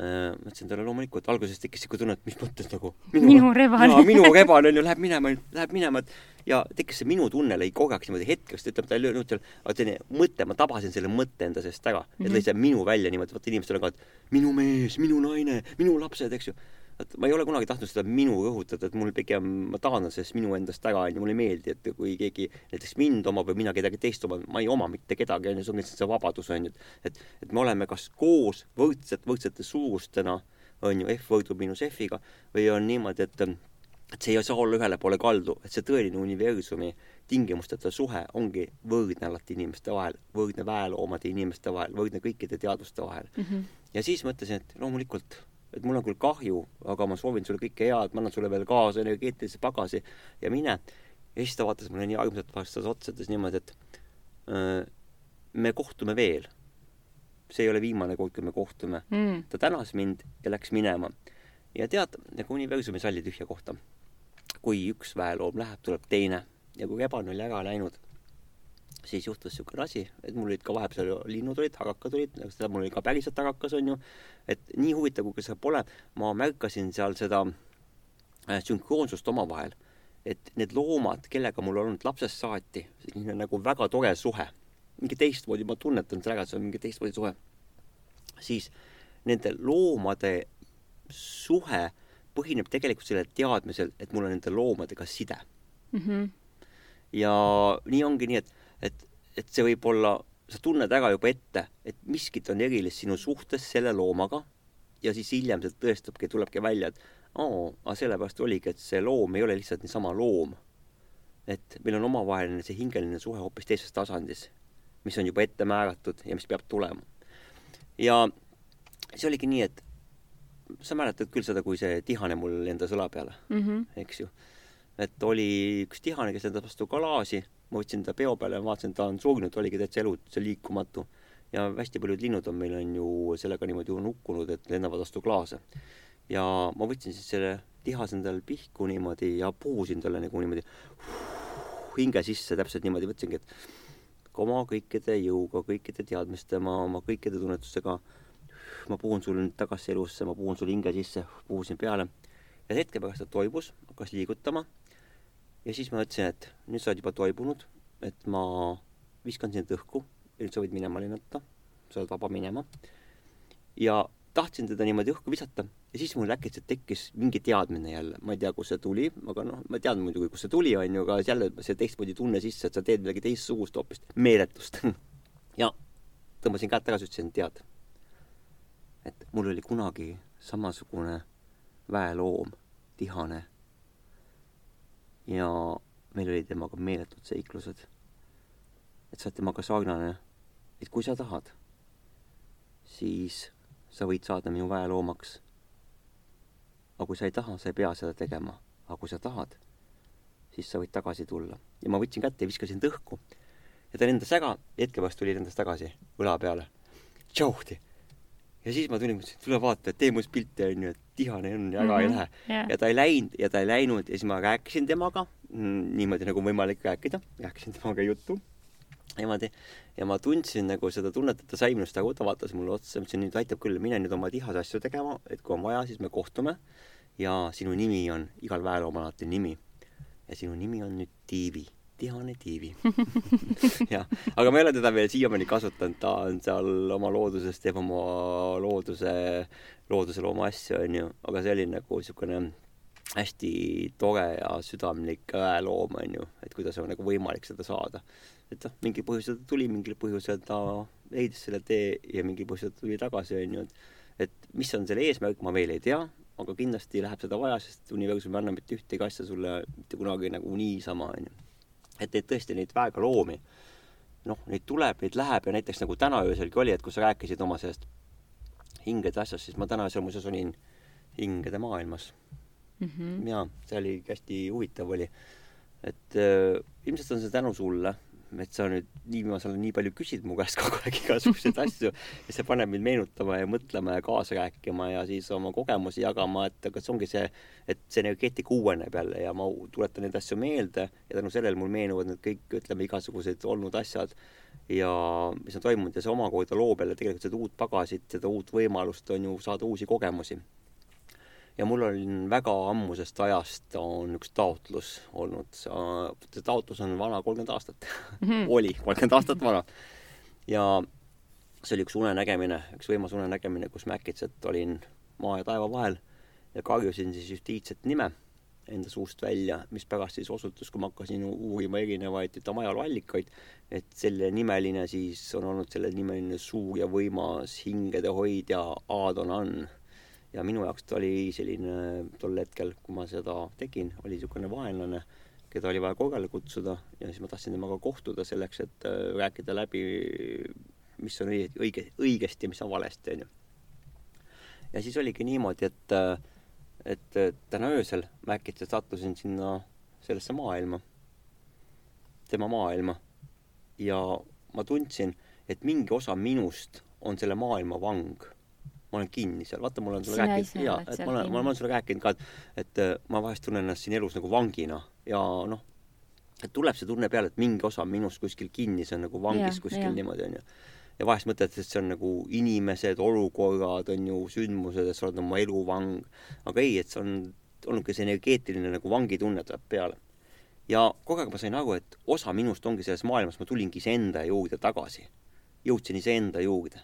ma ütlesin talle loomulikult, alguses tekkis siuke tunne, et mis mõttes nagu *laughs* minu, minu rebane. minu rebane on ju, läheb minema, läheb minema, et ja tekkis see minu tunne lõi kogu aeg niimoodi hetkest, ütleme, ta ei löönud seal, aga selline mõte, ma tabasin selle mõtte enda seest ära mm, -hmm. et lõi see minu välja niimoodi, vaata inimestel on ka, et minu mees, minu naine, minu lapsed, eks ju et ma ei ole kunagi tahtnud seda minu rõhutada, et mul pigem, ma taandan sellest minu endast ära, onju, mulle ei meeldi, et kui keegi näiteks mind omab või mina kedagi teist oman, ma ei oma mitte kedagi, onju, see on lihtsalt see vabadus, onju. et, et me oleme kas koos võrdselt, võrdsete suurustena, onju, F võrdub miinus F-iga, või on niimoodi, et et see ei saa olla ühele poole kaldu, et see tõeline universumi tingimusteta suhe ongi võrdne alati inimeste vahel, võrdne väeloomade inimeste vahel, võrdne kõikide teadvuste vahel mm. -hmm. ja siis mõtlesin, et loomulikult et mul on küll kahju, aga ma soovin sulle kõike head, ma annan sulle veel kaasa energeetilise pagasi ja mine. ja siis ta vaatas mulle nii armsalt vastas otsa, ütles niimoodi, et öö, me kohtume veel. see ei ole viimane kord, kui me kohtume mm.. ta tänas mind ja läks minema. ja tead, nagu universum ei salli tühja kohta. kui üks väeloom läheb, tuleb teine ja kui Eban oli ära läinud siis juhtus niisugune asi, et mul olid ka vahepeal linnud olid, harakad olid, seda mul oli ka päriselt harakas, on ju, et nii huvitav, kui see pole, ma märkasin seal seda äh, sünkroonsust omavahel. et need loomad, kellega mul olnud lapsest saati, selline nagu väga tore suhe, mingi teistmoodi, ma tunnetan seda ära, et see on mingi teistmoodi suhe, siis nende loomade suhe põhineb tegelikult sellel teadmisel, et mul on nende loomadega side mm. -hmm. ja nii ongi nii, et et, et see võib olla, sa tunned ära juba ette, et miskit on erilist sinu suhtes selle loomaga ja siis hiljem see tõestabki, tulebki välja, et oo, aga sellepärast oligi, et see loom ei ole lihtsalt niisama loom. et meil on omavaheline see hingeline suhe hoopis teises tasandis, mis on juba ette määratud ja mis peab tulema. ja see oligi nii, et sa mäletad küll seda, kui see tihane mul lendas õla peale mm, -hmm. eks ju. et oli üks tihane, kes lendas vastu klaasi ma võtsin ta peo peale ja vaatasin, ta on surnud, oligi täitsa elutu, liikumatu. ja hästi paljud linnud on meil on ju sellega niimoodi nukkunud, et lendavad vastu klaase. ja ma võtsin siis selle tihase endale pihku niimoodi ja puhusin talle nagu niimoodi hinge sisse, täpselt niimoodi võtsingi, et oma kõikide jõuga, kõikide teadmiste, oma, oma kõikide tunnetustega ma puhun sul nüüd tagasi elusse, ma puhun sul hinge sisse, puhusin peale ja hetke pärast ta toibus, hakkas liigutama ja siis ma mõtlesin, et nüüd sa oled juba toibunud, et ma viskan sind õhku. Nüüd sa võid minema lennata, sa oled vaba minema. ja tahtsin teda niimoodi õhku visata. Ja siis mul äkitselt tekkis mingi teadmine jälle, ma ei tea, kust see tuli, aga noh, ma tean muidugi, kust see tuli, on ju, aga jälle see teistmoodi tunne sisse, et sa teed midagi teistsugust hoopis, meeletust. *laughs* Ja tõmbasin käed tagasi, ütlesin, tead, et mul oli kunagi samasugune väeloom, tihane ja meil olid temaga meeletud seiklused. et sa oled temaga sarnane, et kui sa tahad, siis sa võid saada minu väeloomaks. aga kui sa ei taha, sa ei pea seda tegema, aga kui sa tahad, siis sa võid tagasi tulla. ja ma võtsin kätte ja viskasin ta õhku. ja ta lendas ära, hetke pärast tuli lendas tagasi õla peale. tšauhti ja siis ma tulin, mõtlesin, et tule vaata, tee must pilti, onju, et tihane on ja väga mm -hmm. ei lähe. Yeah.. ja ta ei läinud ja ta ei läinud ja siis ma rääkisin temaga mm, niimoodi, nagu võimalik rääkida, rääkisin temaga juttu niimoodi. Ja ma tundsin nagu seda tunnet, et ta sai minust aru, ta vaatas mulle otsa, ma ütlesin, nüüd aitab küll, mine nüüd oma tihase asju tegema, et kui on vaja, siis me kohtume. Ja sinu nimi on, igal väeloomal alati nimi. ja sinu nimi on nüüd Tiivi tihane tiivi. *laughs* Jah, aga ma ei ole teda veel siiamaani kasutanud, ta on seal oma looduses, teeb oma looduse, loodusele oma asju, onju, aga see oli nagu niisugune hästi tore ja südamlik väeloom, onju, et kuidas on nagu võimalik seda saada. et noh, mingil põhjusel ta tuli, mingil põhjusel ta leidis selle tee ja mingil põhjusel tuli tagasi, onju, et et mis on selle eesmärk, ma veel ei tea, aga kindlasti läheb seda vaja, sest universum ei anna mitte ühtegi asja sulle mitte kunagi nagu niisama, onju et neid tõesti, neid väega loomi, noh, neid tuleb, neid läheb ja näiteks nagu täna ööselgi oli, et kui sa rääkisid oma sellest hingede asjast, siis ma täna öösel muuseas olin hingede maailmas mm. -hmm. jaa, see oli hästi huvitav oli. et äh, ilmselt on see tänu sulle, et sa nüüd viimasel ajal nii palju küsid mu käest *laughs* kogu aeg igasuguseid *laughs* asju ja see paneb mind meenutama ja mõtlema ja kaasa rääkima ja siis oma kogemusi jagama, et kas ongi see, et see energeetika uueneb jälle ja ma tuletan neid asju meelde ja tänu sellele mul meenuvad need kõik, ütleme, igasugused olnud asjad ja mis on toimunud ja see omakorda loob jälle tegelikult seda uut pagasit, seda uut võimalust on ju saada uusi kogemusi ja mul on väga ammusest ajast on üks taotlus olnud, see taotlus on vana kolmkümmend aastat mm, -hmm. *laughs* oli kolmkümmend aastat vana. ja see oli üks unenägemine, üks võimas unenägemine, kus ma äkitselt olin maa ja taeva vahel ja karjusin siis justiitset nime enda suust välja, mis pärast siis osutus, kui ma hakkasin uurima erinevaid, ütleme, ajalooallikaid, et selle nimeline siis on olnud selle nimeline suur ja võimas hingede hoidja Aadonan ja minu jaoks ta oli selline tol hetkel, kui ma seda tegin, oli niisugune vaenlane, keda oli vaja korrale kutsuda ja siis ma tahtsin temaga kohtuda selleks, et äh, rääkida läbi, mis on õige, õige, õigesti ja mis on valesti, onju. ja siis oligi niimoodi, et, äh, et täna öösel ma äkitselt sattusin sinna sellesse maailma, tema maailma ja ma tundsin, et mingi osa minust on selle maailma vang ma olen kinni seal, vaata, mul on sulle rääkinud, jaa, et ma olen, ma olen sulle rääkinud ka, et, et äh, ma vahest tunnen ennast siin elus nagu vangina ja noh, et tuleb see tunne peale, et mingi osa minust kuskil kinni, see on nagu vangis ja, kuskil ja. niimoodi, onju. ja vahest mõtled, et see on nagu inimesed, olukorrad, on ju, sündmused, et sa oled oma elu vang. aga ei, et see on olnudki see energeetiline nagu vangitunne tuleb peale. ja kogu aeg ma sain aru, et osa minust ongi selles maailmas, ma tulingi iseenda juurde tagasi. jõudsin iseenda juurde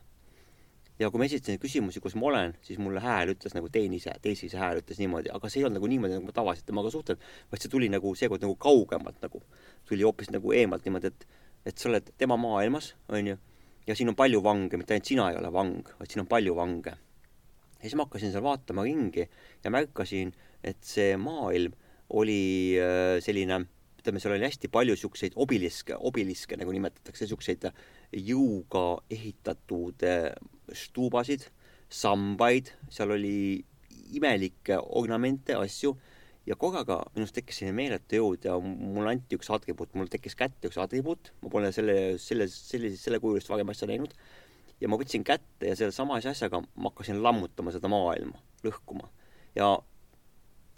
ja kui ma esitasin küsimusi, kus ma olen, siis mulle hääl ütles nagu teenise, teisise hääl ütles niimoodi, aga see ei olnud nagu niimoodi, nagu ma tavaliselt temaga suhtlen, vaid see tuli nagu seekord nagu kaugemalt nagu, tuli hoopis nagu eemalt niimoodi, et, et sa oled tema maailmas, onju, ja siin on palju vange, mitte ainult sina ei ole vang, vaid siin on palju vange. ja siis ma hakkasin seal vaatama ringi ja märkasin, et see maailm oli äh, selline ütleme, seal oli hästi palju niisuguseid obiliske, obiliske nagu nimetatakse, niisuguseid jõuga ehitatud eh, stuubasid, sambaid, seal oli imelikke ornamente, asju ja korraga minust tekkis selline meeletu jõud ja mulle anti üks atribuut, mul tekkis kätte üks atribuut, ma pole selle, selle, sellise, selle kujulist varem asja näinud. ja ma võtsin kätte ja selle samasuguse asjaga ma hakkasin lammutama seda maailma, lõhkuma. ja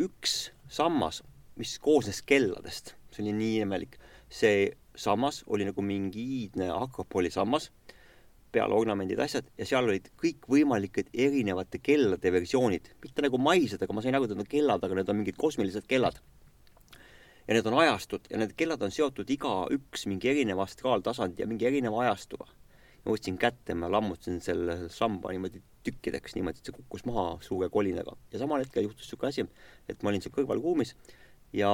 üks sammas, mis koosnes kelladest, see oli nii imelik, see sammas oli nagu mingi iidne akropoli sammas, peal ornamendid, asjad, ja seal olid kõikvõimalikud erinevate kellade versioonid, mitte nagu maised, aga ma sain aru, et need on kellad, aga need on mingid kosmilised kellad. ja need on ajastud ja need kellad on seotud igaüks mingi erineva astraaltasandi ja mingi erineva ajastuga. ma võtsin kätte, ma lammutasin selle samba niimoodi tükkideks, niimoodi, et see kukkus maha suure kolinaga. ja samal hetkel juhtus niisugune asi, et ma olin seal kõrvalruumis ja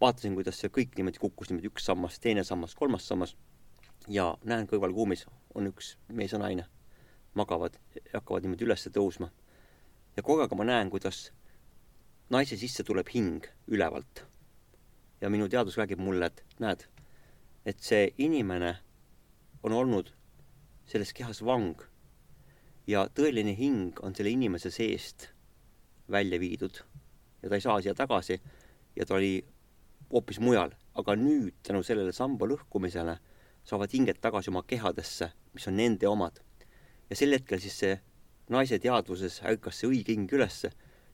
vaatasin, kuidas see kõik niimoodi kukkus, niimoodi üks sammas, teine sammas, kolmas sammas ja näen kõrval kuumis on üks mees ja naine, magavad, hakkavad niimoodi üles tõusma. ja korraga ma näen, kuidas naise sisse tuleb hing ülevalt. ja minu teadus räägib mulle, et näed, et see inimene on olnud selles kehas vang ja tõeline hing on selle inimese seest välja viidud ja ta ei saa siia tagasi ja ta oli hoopis mujal, aga nüüd tänu sellele samba lõhkumisele saavad hinged tagasi oma kehadesse, mis on nende omad. ja sel hetkel siis see naise teadvuses ärkas see õige hing ülesse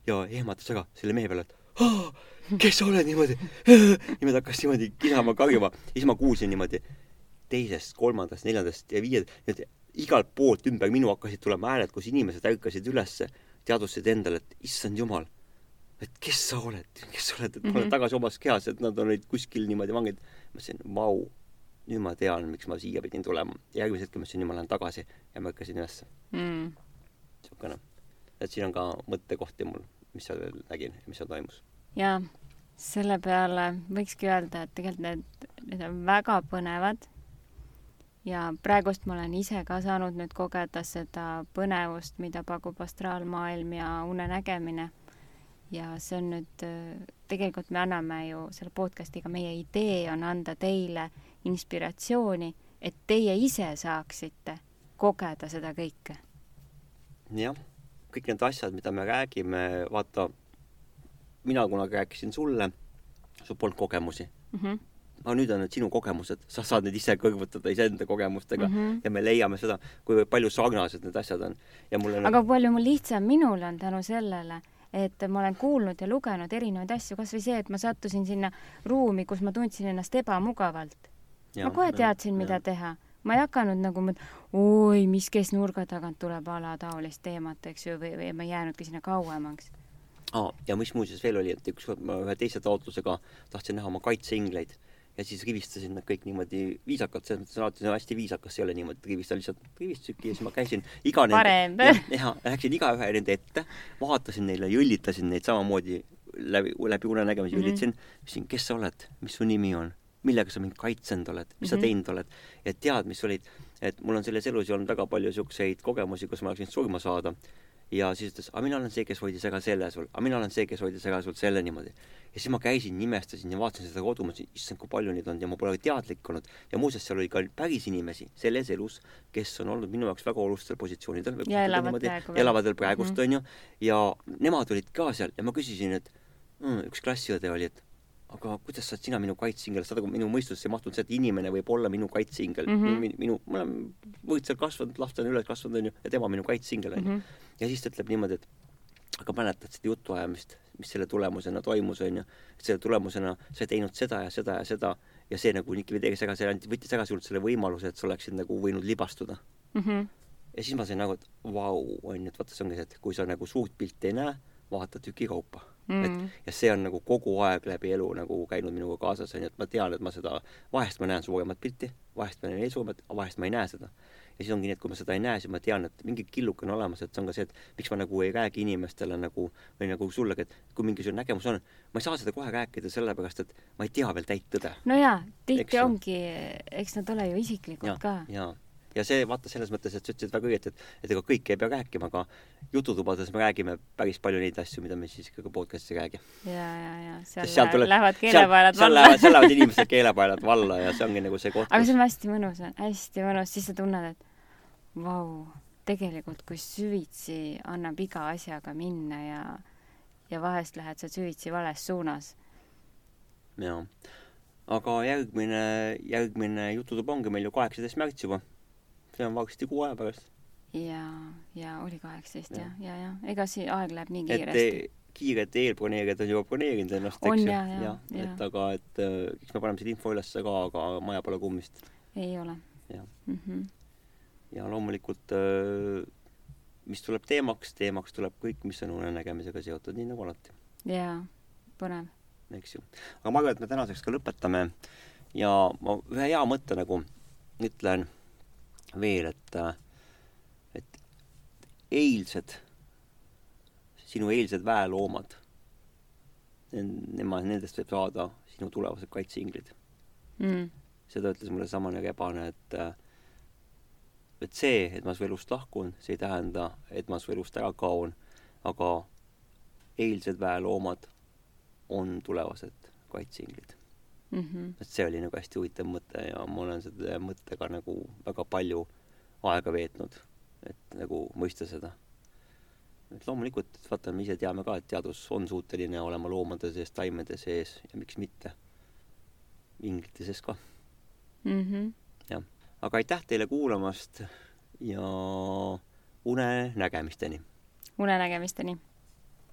ja ehmatas ära selle mehe peale, et kes sa oled niimoodi. *laughs* niimoodi hakkas niimoodi kisama, karjuma, siis ma kuulsin niimoodi teisest, kolmandast, neljandast ja viiendast, igalt poolt ümber minu hakkasid tulema hääled, kus inimesed ärkasid ülesse, teadvustasid endale, et issand jumal et kes sa oled, kes sa oled, et ma olen mm -hmm. tagasi omas kehas, et nad olid kuskil niimoodi vangid. ma mõtlesin, vau, nüüd ma tean, miks ma siia pidin tulema. järgmise hetke mõtlesin, nüüd ma lähen tagasi ja ma ärkasin ülesse mm.. niisugune. et siin on ka mõttekohti mul, mis seal nägin ja mis seal toimus. jaa, selle peale võikski öelda, et tegelikult need, need on väga põnevad ja praegust ma olen ise ka saanud nüüd kogeda seda põnevust, mida pakub astraalmaailm ja unenägemine ja see on nüüd, tegelikult me anname ju selle podcast'iga, meie idee on anda teile inspiratsiooni, et teie ise saaksite kogeda seda kõike. jah, kõik need asjad, mida me räägime, vaata, mina kunagi rääkisin sulle, sul polnud kogemusi mm. -hmm. aga nüüd on need sinu kogemused, sa saad neid ise kõrvutada iseenda kogemustega mm -hmm. ja me leiame seda, kui palju sarnased need asjad on. ja mul on aga palju mul lihtsam minul on tänu sellele, et ma olen kuulnud ja lugenud erinevaid asju, kas või see, et ma sattusin sinna ruumi, kus ma tundsin ennast ebamugavalt. ma kohe teadsin, mida ja. teha ma ei hakanud nagu oi, mis, kes nurga tagant tuleb a la taolist teemat, eks ju, või, või ma ei jäänudki sinna kauemaks aa, ja mis muuseas veel oli, et ükskord ma ühe teise taotlusega tahtsin näha oma kaitseingleid ja siis rivistasin nad kõik niimoodi viisakalt, selles mõttes alati on hästi viisakas, ei ole niimoodi, et rivistan lihtsalt rivistusüki ja siis ma käisin iga nende, *laughs* jah, ja, läksin igaühe nende ette, vaatasin neile, jõllitasin neid samamoodi läbi, läbi unenägemise mm -hmm. jõllitasin, küsisin, kes sa oled, mis su nimi on, millega sa mind kaitsenud oled, mis mm -hmm. sa mhm. teinud oled, ja tead, mis olid, et mul on selles elus ju olnud väga palju niisuguseid kogemusi, kus ma oleks võinud surma saada ja siis ütles, aga mina olen see, kes hoidis ära selle sul, aga mina olen see, kes hoidis ära sul selle niimoodi. ja siis ma käisin, nimestasin ja vaatasin seda kodu, mõtlesin, issand, kui palju neid on ja ma pole teadlik olnud. ja muuseas, seal oli ka päris inimesi selles elus, kes on olnud minu jaoks väga olulistel positsioonidel. ja elavad praegu elavad veel praegust mm, -hmm. onju. ja nemad olid ka seal ja ma küsisin, et mm, üks klassiõde oli, et aga kuidas saad sina minu kaitseingel, saad aru, minu mõistusse ei mahtunud see, et inimene võib olla minu kaitseingel mm. -hmm. minu, ma olen võrdselt kasvanud, lastena üles kasvanud, onju, ja tema minu kaitseingel, onju. Mhm. ja siis ta ütleb niimoodi, et aga mäletad seda jutuajamist, mis selle tulemusena toimus, onju. selle tulemusena sa ei teinud seda ja seda ja seda ja see nagu likvideeris ära, see võttis ära sinult selle võimaluse, et sa oleksid nagu võinud libastuda mm. -hmm. ja siis ma sain nagu, et vau, onju, et vaata, see ongi see, et kui sa nagu suurt pilti ei näe, vaata tükikaupa mm.. et ja see on nagu kogu aeg läbi elu nagu käinud minuga kaasas, onju, et ma tean, et ma seda, vahest ma näen suuremat pilti, vahest ma näen veel suuremat, vahest ma ei näe seda. ja siis ongi nii, et kui ma seda ei näe, siis ma tean, et mingi killuke on olemas, et see on ka see, et miks ma nagu ei räägi inimestele nagu või nagu sullegi, et kui mingisugune nägemus on, ma ei saa seda kohe rääkida, sellepärast et ma ei tea veel täit tõde. no jaa, tihti ongi, eks nad ole ju isiklikud ja, ka. jaa ja see vaata selles mõttes, et sa ütlesid väga õieti, et, et ega kõike ei pea rääkima, aga jututubades me räägime päris palju neid asju, mida me siis ikkagi podcast'is ei räägi. ja, ja, ja seal, seal tuleb, lähevad keelepaelad valla. seal lähevad, seal lähevad inimeste keelepaelad valla ja see ongi nagu see koht. aga see on hästi mõnus, hästi mõnus, siis sa tunned, et vau, tegelikult kui süvitsi annab iga asjaga minna ja, ja vahest lähed sa süvitsi vales suunas. jaa aga järgmine, järgmine jututuba ongi meil ju kaheksateist märts juba see on varsti kuu aja pärast. ja, ja oli kaheksateist jah, ja, ja, ja ega see aeg läheb nii kiiresti. et kiired eelbroneerijad on juba broneerinud ennast, eks ju. ja, ja, ja, et aga, et äh, eks me paneme selle info ülesse ka, aga maja pole kummist. ei ole. jah mm -hmm.. ja loomulikult äh, mis tuleb teemaks, teemaks tuleb kõik, mis on unenägemisega seotud, nii nagu alati. jaa, põnev. eks ju. aga ma arvan, et me tänaseks ka lõpetame ja ma ühe hea mõtte nagu ütlen veel, et, et eilsed, sinu eilsed väeloomad, nemad, nendest võib saada sinu tulevased kaitseinglid mm.. seda ütles mulle samane rebane, et et see, et ma su elust lahkun, see ei tähenda, et ma su elust ära kaon, aga eilsed väeloomad on tulevased kaitseinglid mm. -hmm. et see oli nagu hästi huvitav mõte ja ma olen selle mõttega nagu väga palju aega veetnud, et nagu mõista seda. et loomulikult, vaata, me ise teame ka, et teadus on suuteline olema loomade sees, taimede sees ja miks mitte inglite sees ka mm. -hmm. jah, aga aitäh teile kuulamast ja unenägemisteni! unenägemisteni!